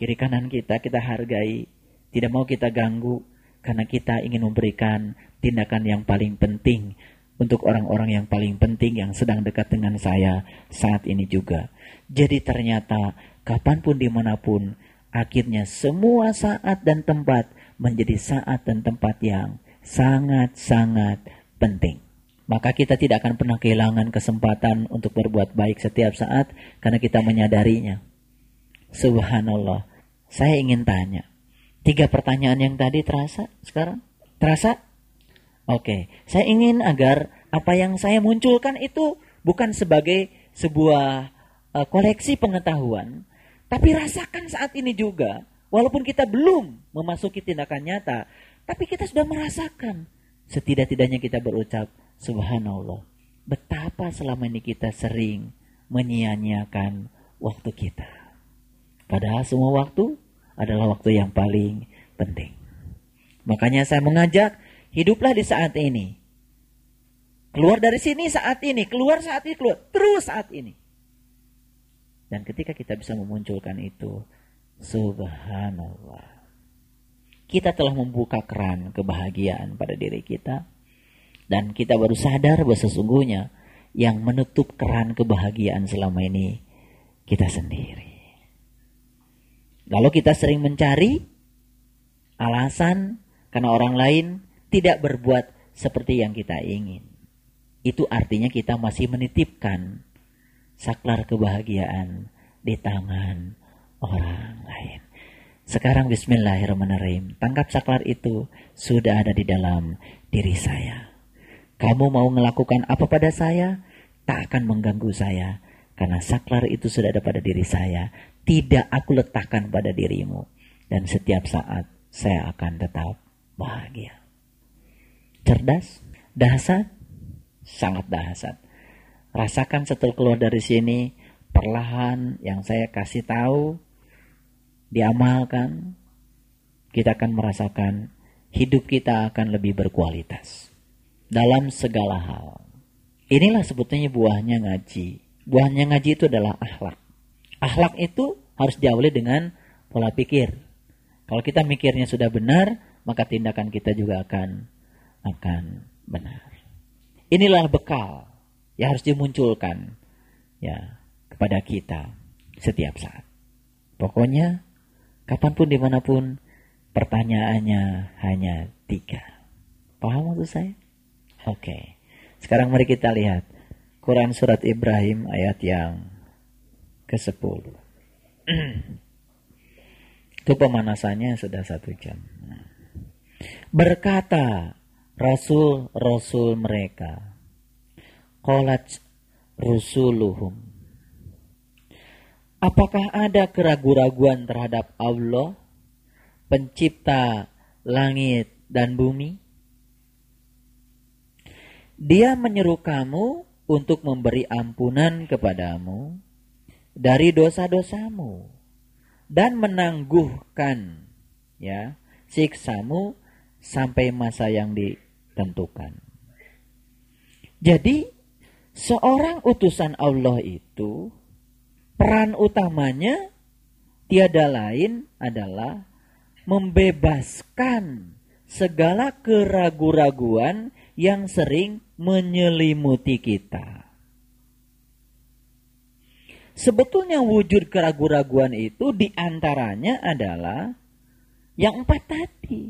Kiri kanan kita kita hargai, tidak mau kita ganggu karena kita ingin memberikan tindakan yang paling penting untuk orang-orang yang paling penting yang sedang dekat dengan saya saat ini juga. Jadi ternyata kapan pun di mana pun akhirnya semua saat dan tempat menjadi saat dan tempat yang sangat-sangat penting maka kita tidak akan pernah kehilangan kesempatan untuk berbuat baik setiap saat karena kita menyadarinya. Subhanallah. Saya ingin tanya. Tiga pertanyaan yang tadi terasa sekarang? Terasa? Oke. Saya ingin agar apa yang saya munculkan itu bukan sebagai sebuah uh, koleksi pengetahuan, tapi rasakan saat ini juga. Walaupun kita belum memasuki tindakan nyata, tapi kita sudah merasakan. Setidak-tidaknya kita berucap, Subhanallah, betapa selama ini kita sering menyia-nyiakan waktu kita. Padahal semua waktu adalah waktu yang paling penting. Makanya saya mengajak, hiduplah di saat ini. Keluar dari sini saat ini, keluar saat ini, keluar terus saat ini. Dan ketika kita bisa memunculkan itu, subhanallah. Kita telah membuka keran kebahagiaan pada diri kita dan kita baru sadar bahwa sesungguhnya yang menutup keran kebahagiaan selama ini kita sendiri. Lalu kita sering mencari alasan karena orang lain tidak berbuat seperti yang kita ingin. Itu artinya kita masih menitipkan saklar kebahagiaan di tangan orang lain. Sekarang bismillahirrahmanirrahim. Tangkap saklar itu sudah ada di dalam diri saya. Kamu mau melakukan apa pada saya, tak akan mengganggu saya. Karena saklar itu sudah ada pada diri saya. Tidak aku letakkan pada dirimu. Dan setiap saat saya akan tetap bahagia. Cerdas? Dahsyat? Sangat dahsyat. Rasakan setelah keluar dari sini, perlahan yang saya kasih tahu, diamalkan, kita akan merasakan hidup kita akan lebih berkualitas dalam segala hal. Inilah sebetulnya buahnya ngaji. Buahnya ngaji itu adalah akhlak. Akhlak itu harus diawali dengan pola pikir. Kalau kita mikirnya sudah benar, maka tindakan kita juga akan akan benar. inilah bekal yang harus dimunculkan ya kepada kita setiap saat. Pokoknya kapan pun di mana pun pertanyaannya hanya tiga. Paham maksud saya? Oke. Sekarang mari kita lihat Quran surat Ibrahim ayat yang ke-10. Itu (clears throat) pemanasannya sudah satu jam. Berkata Rasul-Rasul mereka. Qolat rusuluhum. Apakah ada keraguan-raguan terhadap Allah, pencipta langit dan bumi? Dia menyeru kamu untuk memberi ampunan kepadamu dari dosa-dosamu dan menangguhkan ya siksamu sampai masa yang ditentukan. Jadi seorang utusan Allah itu peran utamanya tiada lain adalah membebaskan segala keraguan-raguan yang sering menyelimuti kita. Sebetulnya wujud keraguan-raguan itu di antaranya adalah yang empat tadi.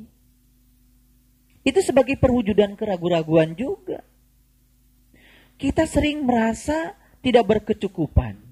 Itu sebagai perwujudan keraguan-raguan juga. Kita sering merasa tidak berkecukupan.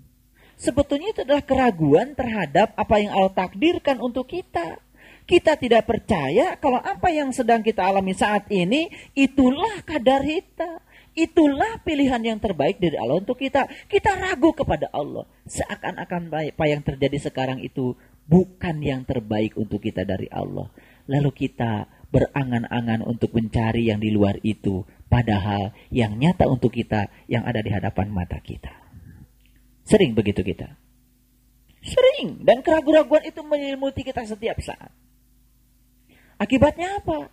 Sebetulnya itu adalah keraguan terhadap apa yang Allah takdirkan untuk kita. Kita tidak percaya kalau apa yang sedang kita alami saat ini itulah kadar kita. Itulah pilihan yang terbaik dari Allah untuk kita. Kita ragu kepada Allah. Seakan-akan apa yang terjadi sekarang itu bukan yang terbaik untuk kita dari Allah. Lalu kita berangan-angan untuk mencari yang di luar itu. Padahal yang nyata untuk kita yang ada di hadapan mata kita. Sering begitu kita. Sering. Dan keraguan-keraguan itu menyelimuti kita setiap saat. Akibatnya apa?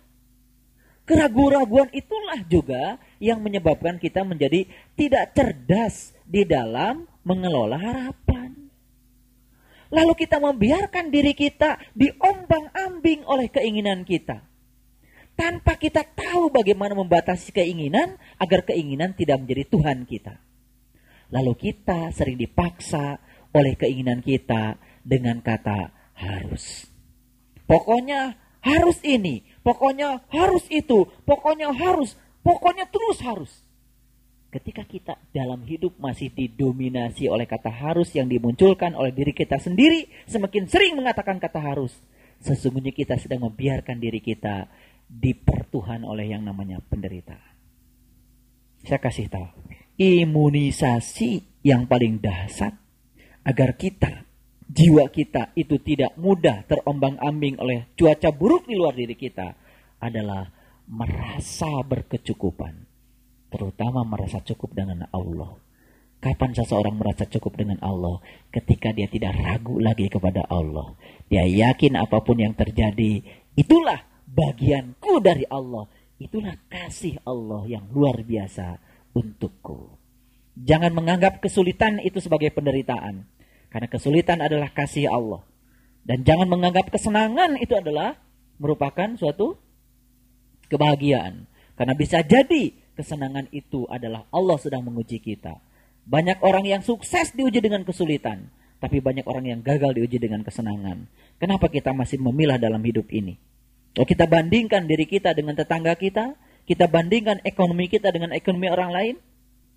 Keraguan-raguan itulah juga yang menyebabkan kita menjadi tidak cerdas di dalam mengelola harapan. Lalu kita membiarkan diri kita diombang-ambing oleh keinginan kita. Tanpa kita tahu bagaimana membatasi keinginan agar keinginan tidak menjadi Tuhan kita. Lalu kita sering dipaksa oleh keinginan kita dengan kata harus. Pokoknya harus ini, pokoknya harus itu, pokoknya harus, pokoknya terus harus. Ketika kita dalam hidup masih didominasi oleh kata harus yang dimunculkan oleh diri kita sendiri, semakin sering mengatakan kata harus, sesungguhnya kita sedang membiarkan diri kita dipertuhan oleh yang namanya penderitaan. Saya kasih tahu, imunisasi yang paling dasar agar kita jiwa kita itu tidak mudah terombang-ambing oleh cuaca buruk di luar diri kita adalah merasa berkecukupan. Terutama merasa cukup dengan Allah. Kapan seseorang merasa cukup dengan Allah? Ketika dia tidak ragu lagi kepada Allah. Dia yakin apa pun yang terjadi, itulah bagianku dari Allah. Itulah kasih Allah yang luar biasa untukku. Jangan menganggap kesulitan itu sebagai penderitaan karena kesulitan adalah kasih Allah. Dan jangan menganggap kesenangan itu adalah merupakan suatu kebahagiaan. Karena bisa jadi kesenangan itu adalah Allah sedang menguji kita. Banyak orang yang sukses diuji dengan kesulitan. Tapi banyak orang yang gagal diuji dengan kesenangan. Kenapa kita masih memilah dalam hidup ini? Kalau kita bandingkan diri kita dengan tetangga kita, kita bandingkan ekonomi kita dengan ekonomi orang lain,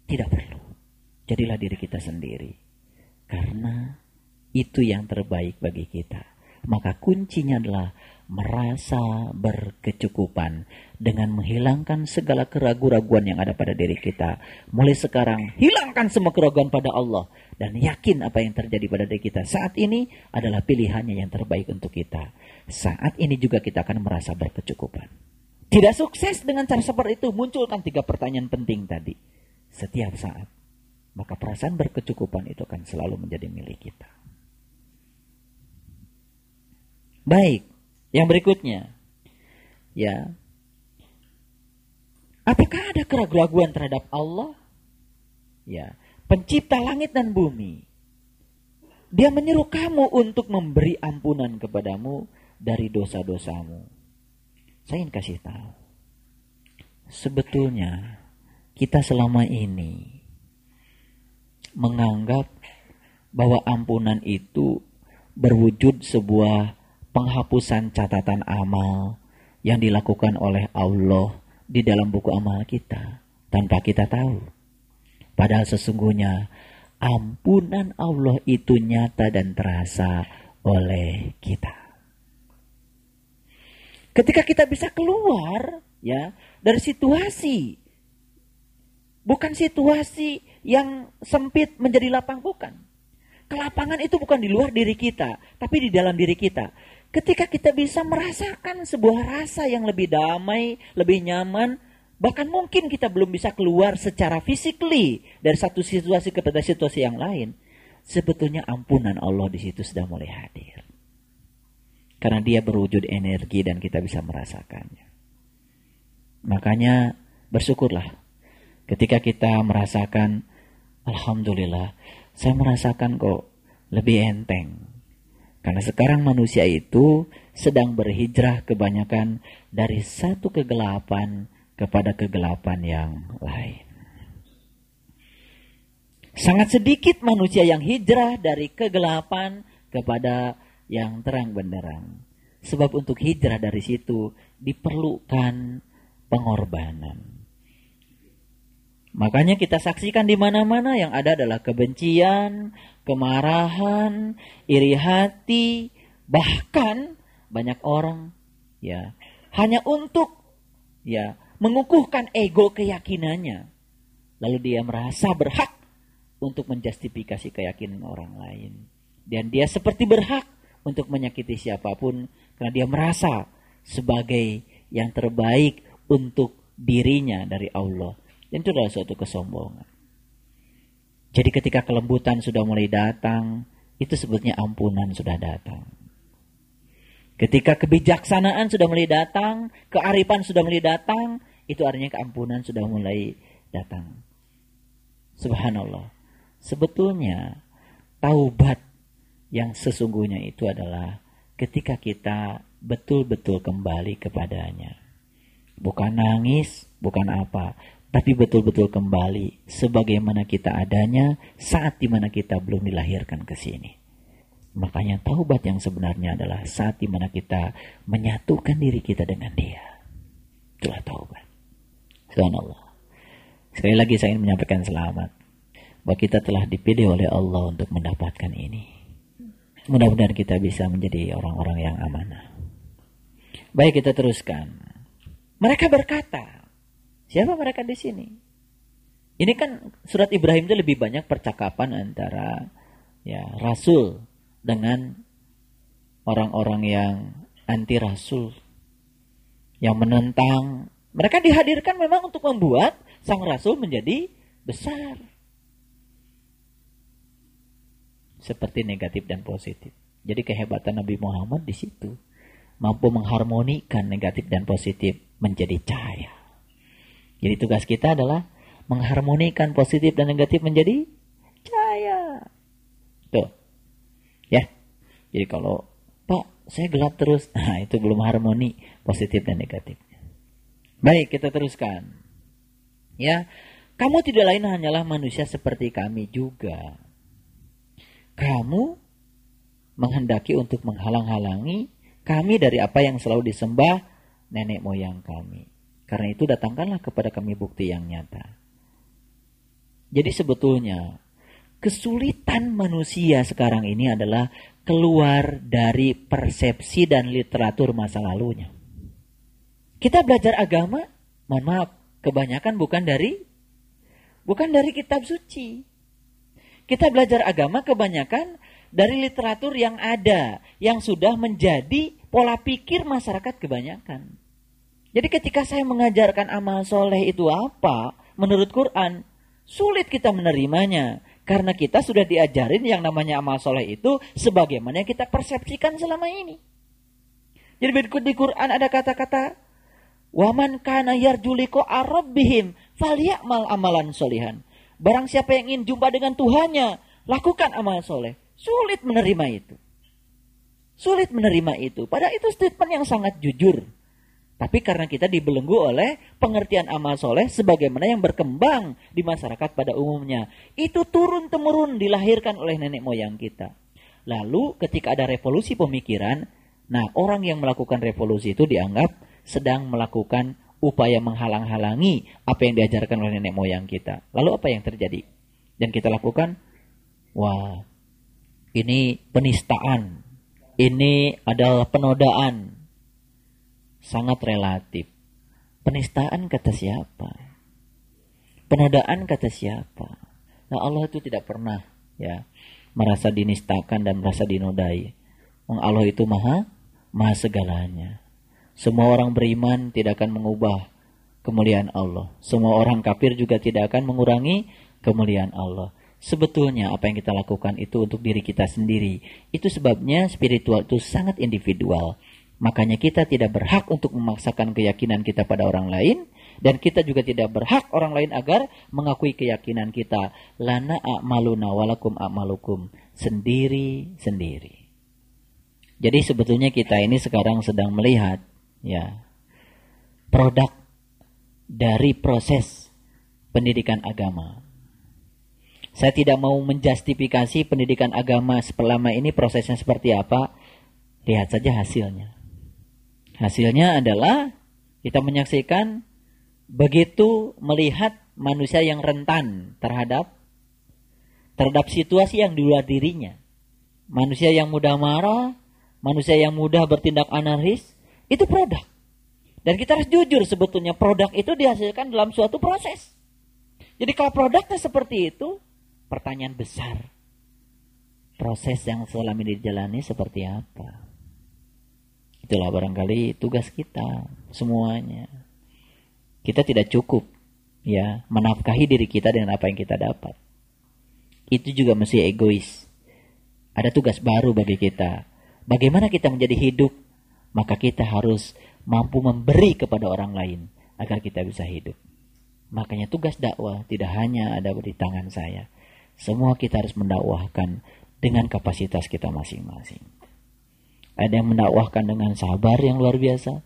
tidak perlu. Jadilah diri kita sendiri. Karena itu yang terbaik bagi kita. Maka kuncinya adalah merasa berkecukupan dengan menghilangkan segala keraguan-raguan yang ada pada diri kita. Mulai sekarang, hilangkan semua keraguan pada Allah dan yakin apa yang terjadi pada diri kita saat ini adalah pilihannya yang terbaik untuk kita. Saat ini juga kita akan merasa berkecukupan. Tidak sukses dengan cara seperti itu, munculkan tiga pertanyaan penting tadi. Setiap saat maka perasaan berkecukupan itu akan selalu menjadi milik kita. Baik, yang berikutnya. Ya. Apakah ada keraguan terhadap Allah? Ya, pencipta langit dan bumi. Dia menyeru kamu untuk memberi ampunan kepadamu dari dosa-dosamu. Saya ingin kasih tahu. Sebetulnya kita selama ini menganggap bahwa ampunan itu berwujud sebuah penghapusan catatan amal yang dilakukan oleh Allah di dalam buku amal kita tanpa kita tahu. Padahal sesungguhnya ampunan Allah itu nyata dan terasa oleh kita. Ketika kita bisa keluar ya dari situasi bukan situasi yang sempit menjadi lapang bukan. Kelapangan itu bukan di luar diri kita, tapi di dalam diri kita. Ketika kita bisa merasakan sebuah rasa yang lebih damai, lebih nyaman, bahkan mungkin kita belum bisa keluar secara physically dari satu situasi kepada situasi yang lain. Sebetulnya ampunan Allah di situ sudah mulai hadir. Karena dia berwujud energi dan kita bisa merasakannya. Makanya bersyukurlah ketika kita merasakan Alhamdulillah saya merasakan kok lebih enteng karena sekarang manusia itu sedang berhijrah kebanyakan dari satu kegelapan kepada kegelapan yang lain. Sangat sedikit manusia yang hijrah dari kegelapan kepada yang terang benderang. Sebab untuk hijrah dari situ diperlukan pengorbanan. Makanya kita saksikan di mana-mana yang ada adalah kebencian, kemarahan, iri hati, bahkan banyak orang ya hanya untuk ya mengukuhkan ego keyakinannya. Lalu dia merasa berhak untuk menjustifikasi keyakinan orang lain. Dan dia seperti berhak untuk menyakiti siapa pun karena dia merasa sebagai yang terbaik untuk dirinya dari Allah. Dan itu adalah suatu kesombongan. Jadi ketika kelembutan sudah mulai datang, itu sebetulnya ampunan sudah datang. Ketika kebijaksanaan sudah mulai datang, kearifan sudah mulai datang, itu artinya keampunan sudah mulai datang. Subhanallah. Sebetulnya taubat yang sesungguhnya itu adalah ketika kita betul-betul kembali kepadanya. Bukan nangis, bukan apa, tapi betul-betul kembali sebagaimana kita adanya saat di mana kita belum dilahirkan ke sini. Makanya taubat yang sebenarnya adalah saat di mana kita menyatukan diri kita dengan dia. Itulah taubat. Subhanallah. Sekali lagi saya ingin menyampaikan selamat. Bahwa kita telah dipilih oleh Allah untuk mendapatkan ini. Mudah-mudahan kita bisa menjadi orang-orang yang amanah. Baik kita teruskan. Mereka berkata, Siapa mereka di sini? Ini kan surat Ibrahim itu lebih banyak percakapan antara ya rasul dengan orang-orang yang anti rasul yang menentang mereka dihadirkan memang untuk membuat sang rasul menjadi besar seperti negatif dan positif. Jadi kehebatan Nabi Muhammad di situ mampu mengharmonikan negatif dan positif menjadi cahaya. Jadi tugas kita adalah mengharmonikan positif dan negatif menjadi cahaya. Tuh. Ya. Jadi kalau Pak, saya gelap terus. (laughs) Nah, itu belum harmoni positif dan negatif. Baik, kita teruskan. Ya. Kamu tidak lain hanyalah manusia seperti kami juga. Kamu menghendaki untuk menghalang-halangi kami dari apa yang selalu disembah nenek moyang kami. Karena itu datangkanlah kepada kami bukti yang nyata. Jadi sebetulnya kesulitan manusia sekarang ini adalah keluar dari persepsi dan literatur masa lalunya. Kita belajar agama, mohon maaf, kebanyakan bukan dari bukan dari kitab suci. Kita belajar agama kebanyakan dari literatur yang ada, yang sudah menjadi pola pikir masyarakat kebanyakan. Jadi ketika saya mengajarkan amal soleh itu apa, menurut Quran, sulit kita menerimanya. Karena kita sudah diajarin yang namanya amal soleh itu sebagaimana yang kita persepsikan selama ini. Jadi berikut di Quran ada kata-kata, Waman kana yarjuliko arabbihim falyamal amalan solihan. Barang siapa yang ingin jumpa dengan Tuhannya, lakukan amal soleh. Sulit menerima itu. Sulit menerima itu. Padahal itu statement yang sangat jujur. Tapi karena kita dibelenggu oleh pengertian amal soleh sebagaimana yang berkembang di masyarakat pada umumnya. Itu turun-temurun dilahirkan oleh nenek moyang kita. Lalu ketika ada revolusi pemikiran, nah orang yang melakukan revolusi itu dianggap sedang melakukan upaya menghalang-halangi apa yang diajarkan oleh nenek moyang kita. Lalu apa yang terjadi? Dan kita lakukan, wah ini penistaan, ini adalah penodaan, sangat relatif. Penistaan kata siapa? Penodaan kata siapa? Nah Allah itu tidak pernah ya merasa dinistakan dan merasa dinodai. Allah itu maha maha segalanya. Semua orang beriman tidak akan mengubah kemuliaan Allah. Semua orang kafir juga tidak akan mengurangi kemuliaan Allah. Sebetulnya apa yang kita lakukan itu untuk diri kita sendiri. Itu sebabnya spiritual itu sangat individual. Makanya kita tidak berhak untuk memaksakan keyakinan kita pada orang lain dan kita juga tidak berhak orang lain agar mengakui keyakinan kita. Lana a'maluna walakum a'malukum sendiri-sendiri. Jadi sebetulnya kita ini sekarang sedang melihat ya produk dari proses pendidikan agama. Saya tidak mau menjustifikasi pendidikan agama selama ini prosesnya seperti apa. Lihat saja hasilnya. Hasilnya adalah kita menyaksikan begitu melihat manusia yang rentan terhadap terhadap situasi yang di luar dirinya. Manusia yang mudah marah, manusia yang mudah bertindak anarkis, itu produk. Dan kita harus jujur sebetulnya produk itu dihasilkan dalam suatu proses. Jadi kalau produknya seperti itu, pertanyaan besar. Proses yang selama ini dijalani seperti apa? Itulah barangkali tugas kita semuanya. Kita tidak cukup ya menafkahi diri kita dengan apa yang kita dapat. Itu juga mesti egois. Ada tugas baru bagi kita. Bagaimana kita menjadi hidup? Maka kita harus mampu memberi kepada orang lain agar kita bisa hidup. Makanya tugas dakwah tidak hanya ada di tangan saya. Semua kita harus mendakwahkan dengan kapasitas kita masing-masing. Ada yang mendakwahkan dengan sabar yang luar biasa.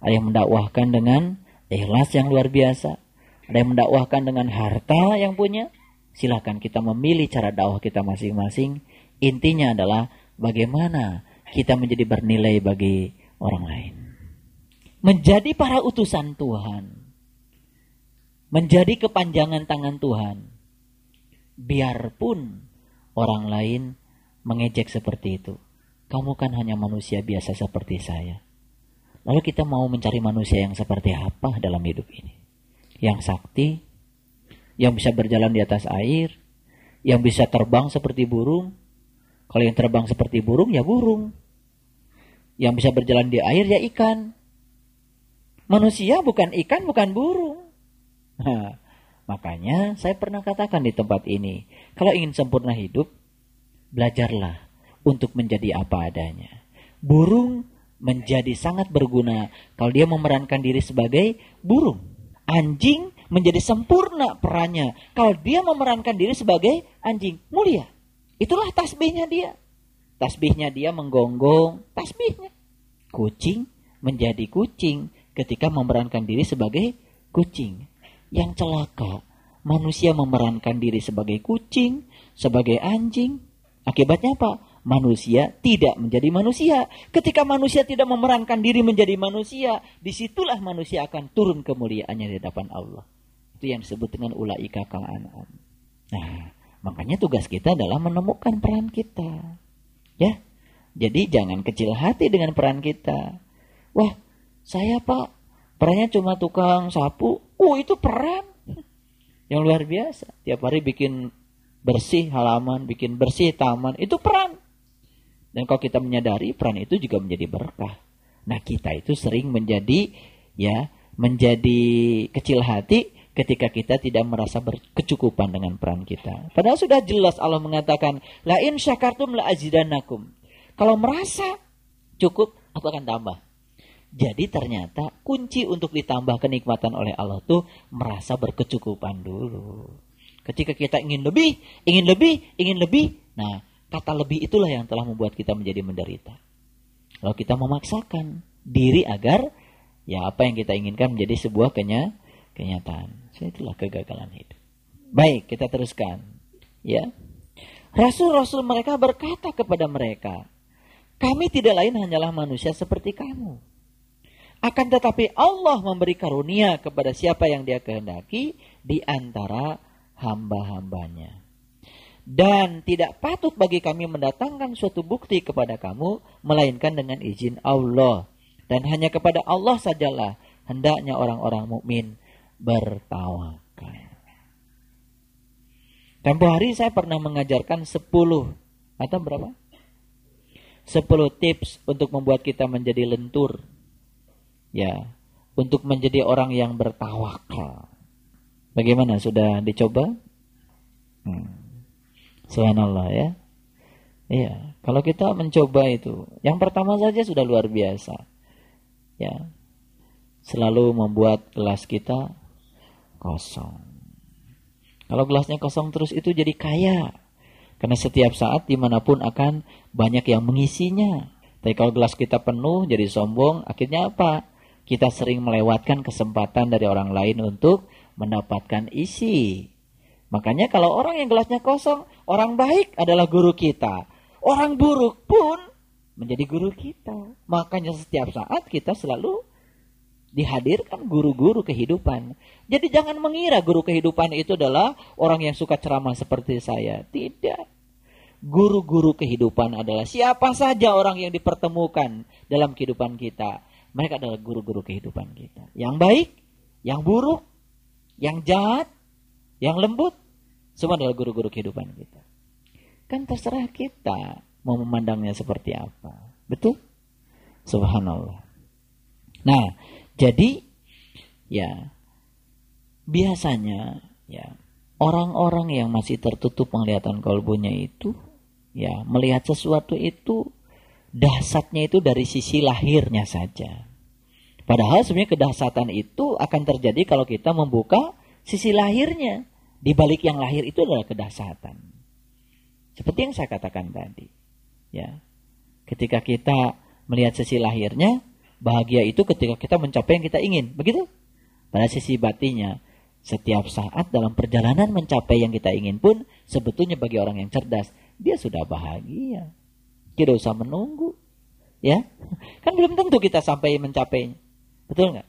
Ada yang mendakwahkan dengan ikhlas yang luar biasa. Ada yang mendakwahkan dengan harta yang punya. Silakan kita memilih cara dakwah kita masing-masing. Intinya adalah bagaimana kita menjadi bernilai bagi orang lain. Menjadi para utusan Tuhan. Menjadi kepanjangan tangan Tuhan. Biarpun orang lain mengejek seperti itu kamu kan hanya manusia biasa seperti saya. Lalu kita mau mencari manusia yang seperti apa dalam hidup ini? Yang sakti, yang bisa berjalan di atas air, yang bisa terbang seperti burung. Kalau yang terbang seperti burung ya burung. Yang bisa berjalan di air ya ikan. Manusia bukan ikan, bukan burung. Nah, makanya saya pernah katakan di tempat ini, kalau ingin sempurna hidup, belajarlah untuk menjadi apa adanya. Burung menjadi sangat berguna kalau dia memerankan diri sebagai burung. Anjing menjadi sempurna perannya kalau dia memerankan diri sebagai anjing mulia. Itulah tasbihnya dia. Tasbihnya dia menggonggong tasbihnya. Kucing menjadi kucing ketika memerankan diri sebagai kucing. Yang celaka, manusia memerankan diri sebagai kucing, sebagai anjing. Akibatnya apa? manusia tidak menjadi manusia. Ketika manusia tidak memerankan diri menjadi manusia, di situlah manusia akan turun kemuliaannya di hadapan Allah. Itu yang disebut dengan ulaika kal an'am. Nah, makanya tugas kita adalah menemukan peran kita. Ya. Jadi jangan kecil hati dengan peran kita. Wah, saya Pak, perannya cuma tukang sapu. Oh, itu peran yang luar biasa. Tiap hari bikin bersih halaman, bikin bersih taman, itu peran. Dan kalau kita menyadari peran itu juga menjadi berkah. Nah kita itu sering menjadi ya menjadi kecil hati ketika kita tidak merasa berkecukupan dengan peran kita. Padahal sudah jelas Allah mengatakan, La in syakartum la azidanakum. Kalau merasa cukup, aku akan tambah. Jadi ternyata kunci untuk ditambah kenikmatan oleh Allah tuh merasa berkecukupan dulu. Ketika kita ingin lebih, ingin lebih, ingin lebih, nah Kata lebih itulah yang telah membuat kita menjadi menderita. Kalau kita memaksakan diri agar ya apa yang kita inginkan menjadi sebuah kenya kenyataan. So, itulah kegagalan hidup. Baik, kita teruskan. Ya. Rasul-rasul mereka berkata kepada mereka, kami tidak lain hanyalah manusia seperti kamu. Akan tetapi Allah memberi karunia kepada siapa yang dia kehendaki di antara hamba-hambanya. Dan tidak patut bagi kami mendatangkan suatu bukti kepada kamu, melainkan dengan izin Allah. Dan hanya kepada Allah sajalah hendaknya orang-orang mukmin bertawakal. Tempo hari saya pernah mengajarkan 10 atau berapa? 10 tips untuk membuat kita menjadi lentur. Ya, untuk menjadi orang yang bertawakal. Bagaimana sudah dicoba? Hmm. Subhanallah ya. Iya, kalau kita mencoba itu, yang pertama saja sudah luar biasa. Ya. Selalu membuat gelas kita kosong. Kalau gelasnya kosong terus itu jadi kaya. Karena setiap saat di mana pun akan banyak yang mengisinya. Tapi kalau gelas kita penuh jadi sombong, akhirnya apa? Kita sering melewatkan kesempatan dari orang lain untuk mendapatkan isi. Makanya kalau orang yang gelasnya kosong, orang baik adalah guru kita. Orang buruk pun menjadi guru kita. Makanya setiap saat kita selalu dihadirkan guru-guru kehidupan. Jadi jangan mengira guru kehidupan itu adalah orang yang suka ceramah seperti saya. Tidak. Guru-guru kehidupan adalah siapa saja orang yang dipertemukan dalam kehidupan kita. Mereka adalah guru-guru kehidupan kita. Yang baik, yang buruk, yang jahat, yang lembut, semua adalah guru-guru kehidupan kita. Kan terserah kita mau memandangnya seperti apa. Betul? Subhanallah. Nah, jadi ya biasanya ya orang-orang yang masih tertutup penglihatan kalbunya itu ya melihat sesuatu itu dahsyatnya itu dari sisi lahirnya saja. Padahal sebenarnya kedahsyatan itu akan terjadi kalau kita membuka sisi lahirnya. Di balik yang lahir itu adalah kedahsyatan. Seperti yang saya katakan tadi. Ya. Ketika kita melihat sisi lahirnya, bahagia itu ketika kita mencapai yang kita ingin. Begitu? Pada sisi batinnya, setiap saat dalam perjalanan mencapai yang kita ingin pun, sebetulnya bagi orang yang cerdas, dia sudah bahagia. Tidak usah menunggu. Ya, kan belum tentu kita sampai mencapainya. Betul nggak?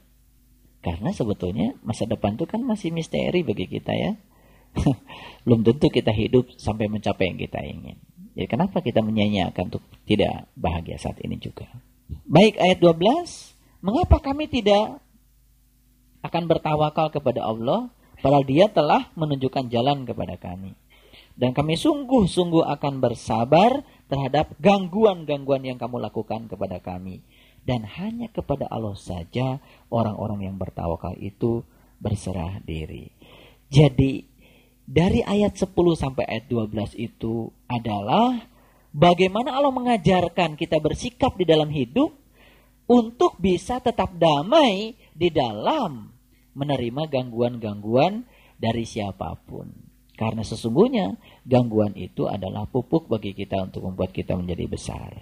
Karena sebetulnya masa depan itu kan masih misteri bagi kita ya. (laughs) belum tentu kita hidup sampai mencapai yang kita ingin. Jadi kenapa kita menyanyiakan untuk tidak bahagia saat ini juga? Baik ayat 12, mengapa kami tidak akan bertawakal kepada Allah padahal dia telah menunjukkan jalan kepada kami. Dan kami sungguh-sungguh akan bersabar terhadap gangguan-gangguan yang kamu lakukan kepada kami. Dan hanya kepada Allah saja orang-orang yang bertawakal itu berserah diri. Jadi dari ayat 10 sampai ayat 12 itu adalah bagaimana Allah mengajarkan kita bersikap di dalam hidup untuk bisa tetap damai di dalam menerima gangguan-gangguan dari siapa pun. Karena sesungguhnya gangguan itu adalah pupuk bagi kita untuk membuat kita menjadi besar.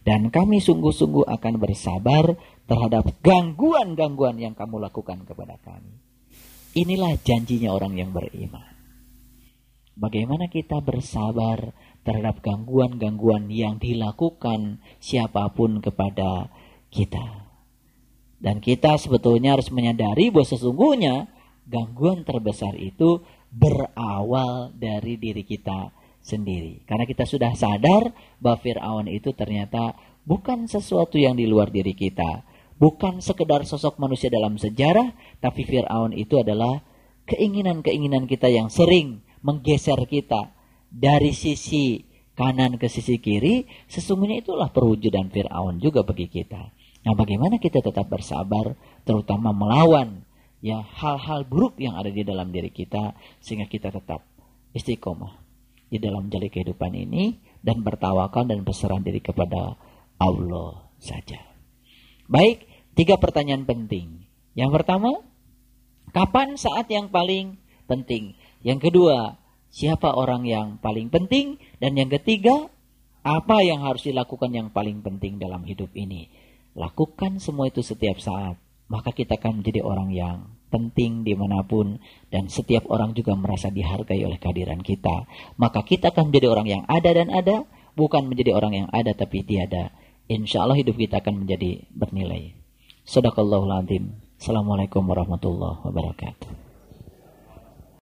Dan kami sungguh-sungguh akan bersabar terhadap gangguan-gangguan yang kamu lakukan kepada kami. Inilah janjinya orang yang beriman. Bagaimana kita bersabar terhadap gangguan-gangguan yang dilakukan siapa pun kepada kita. Dan kita sebetulnya harus menyadari bahwa sesungguhnya gangguan terbesar itu berawal dari diri kita sendiri. Karena kita sudah sadar bahwa Fir'aun itu ternyata bukan sesuatu yang di luar diri kita. Bukan sekedar sosok manusia dalam sejarah, tapi Fir'aun itu adalah keinginan-keinginan kita yang sering menggeser kita dari sisi kanan ke sisi kiri, sesungguhnya itulah perwujudan Fir'aun juga bagi kita. Nah bagaimana kita tetap bersabar, terutama melawan ya hal-hal buruk yang ada di dalam diri kita, sehingga kita tetap istiqomah di dalam jali kehidupan ini, dan bertawakal dan berserah diri kepada Allah saja. Baik, tiga pertanyaan penting. Yang pertama, kapan saat yang paling penting? Yang kedua, siapa orang yang paling penting? Dan yang ketiga, apa yang harus dilakukan yang paling penting dalam hidup ini? Lakukan semua itu setiap saat. maka kita akan menjadi orang yang penting di mana pun dan setiap orang juga merasa dihargai oleh kehadiran kita. Maka kita akan menjadi orang yang ada dan ada, bukan menjadi orang yang ada tapi tiada. Insya Allah hidup kita akan menjadi bernilai. Sadaqallahul. Assalamualaikum warahmatullahi wabarakatuh.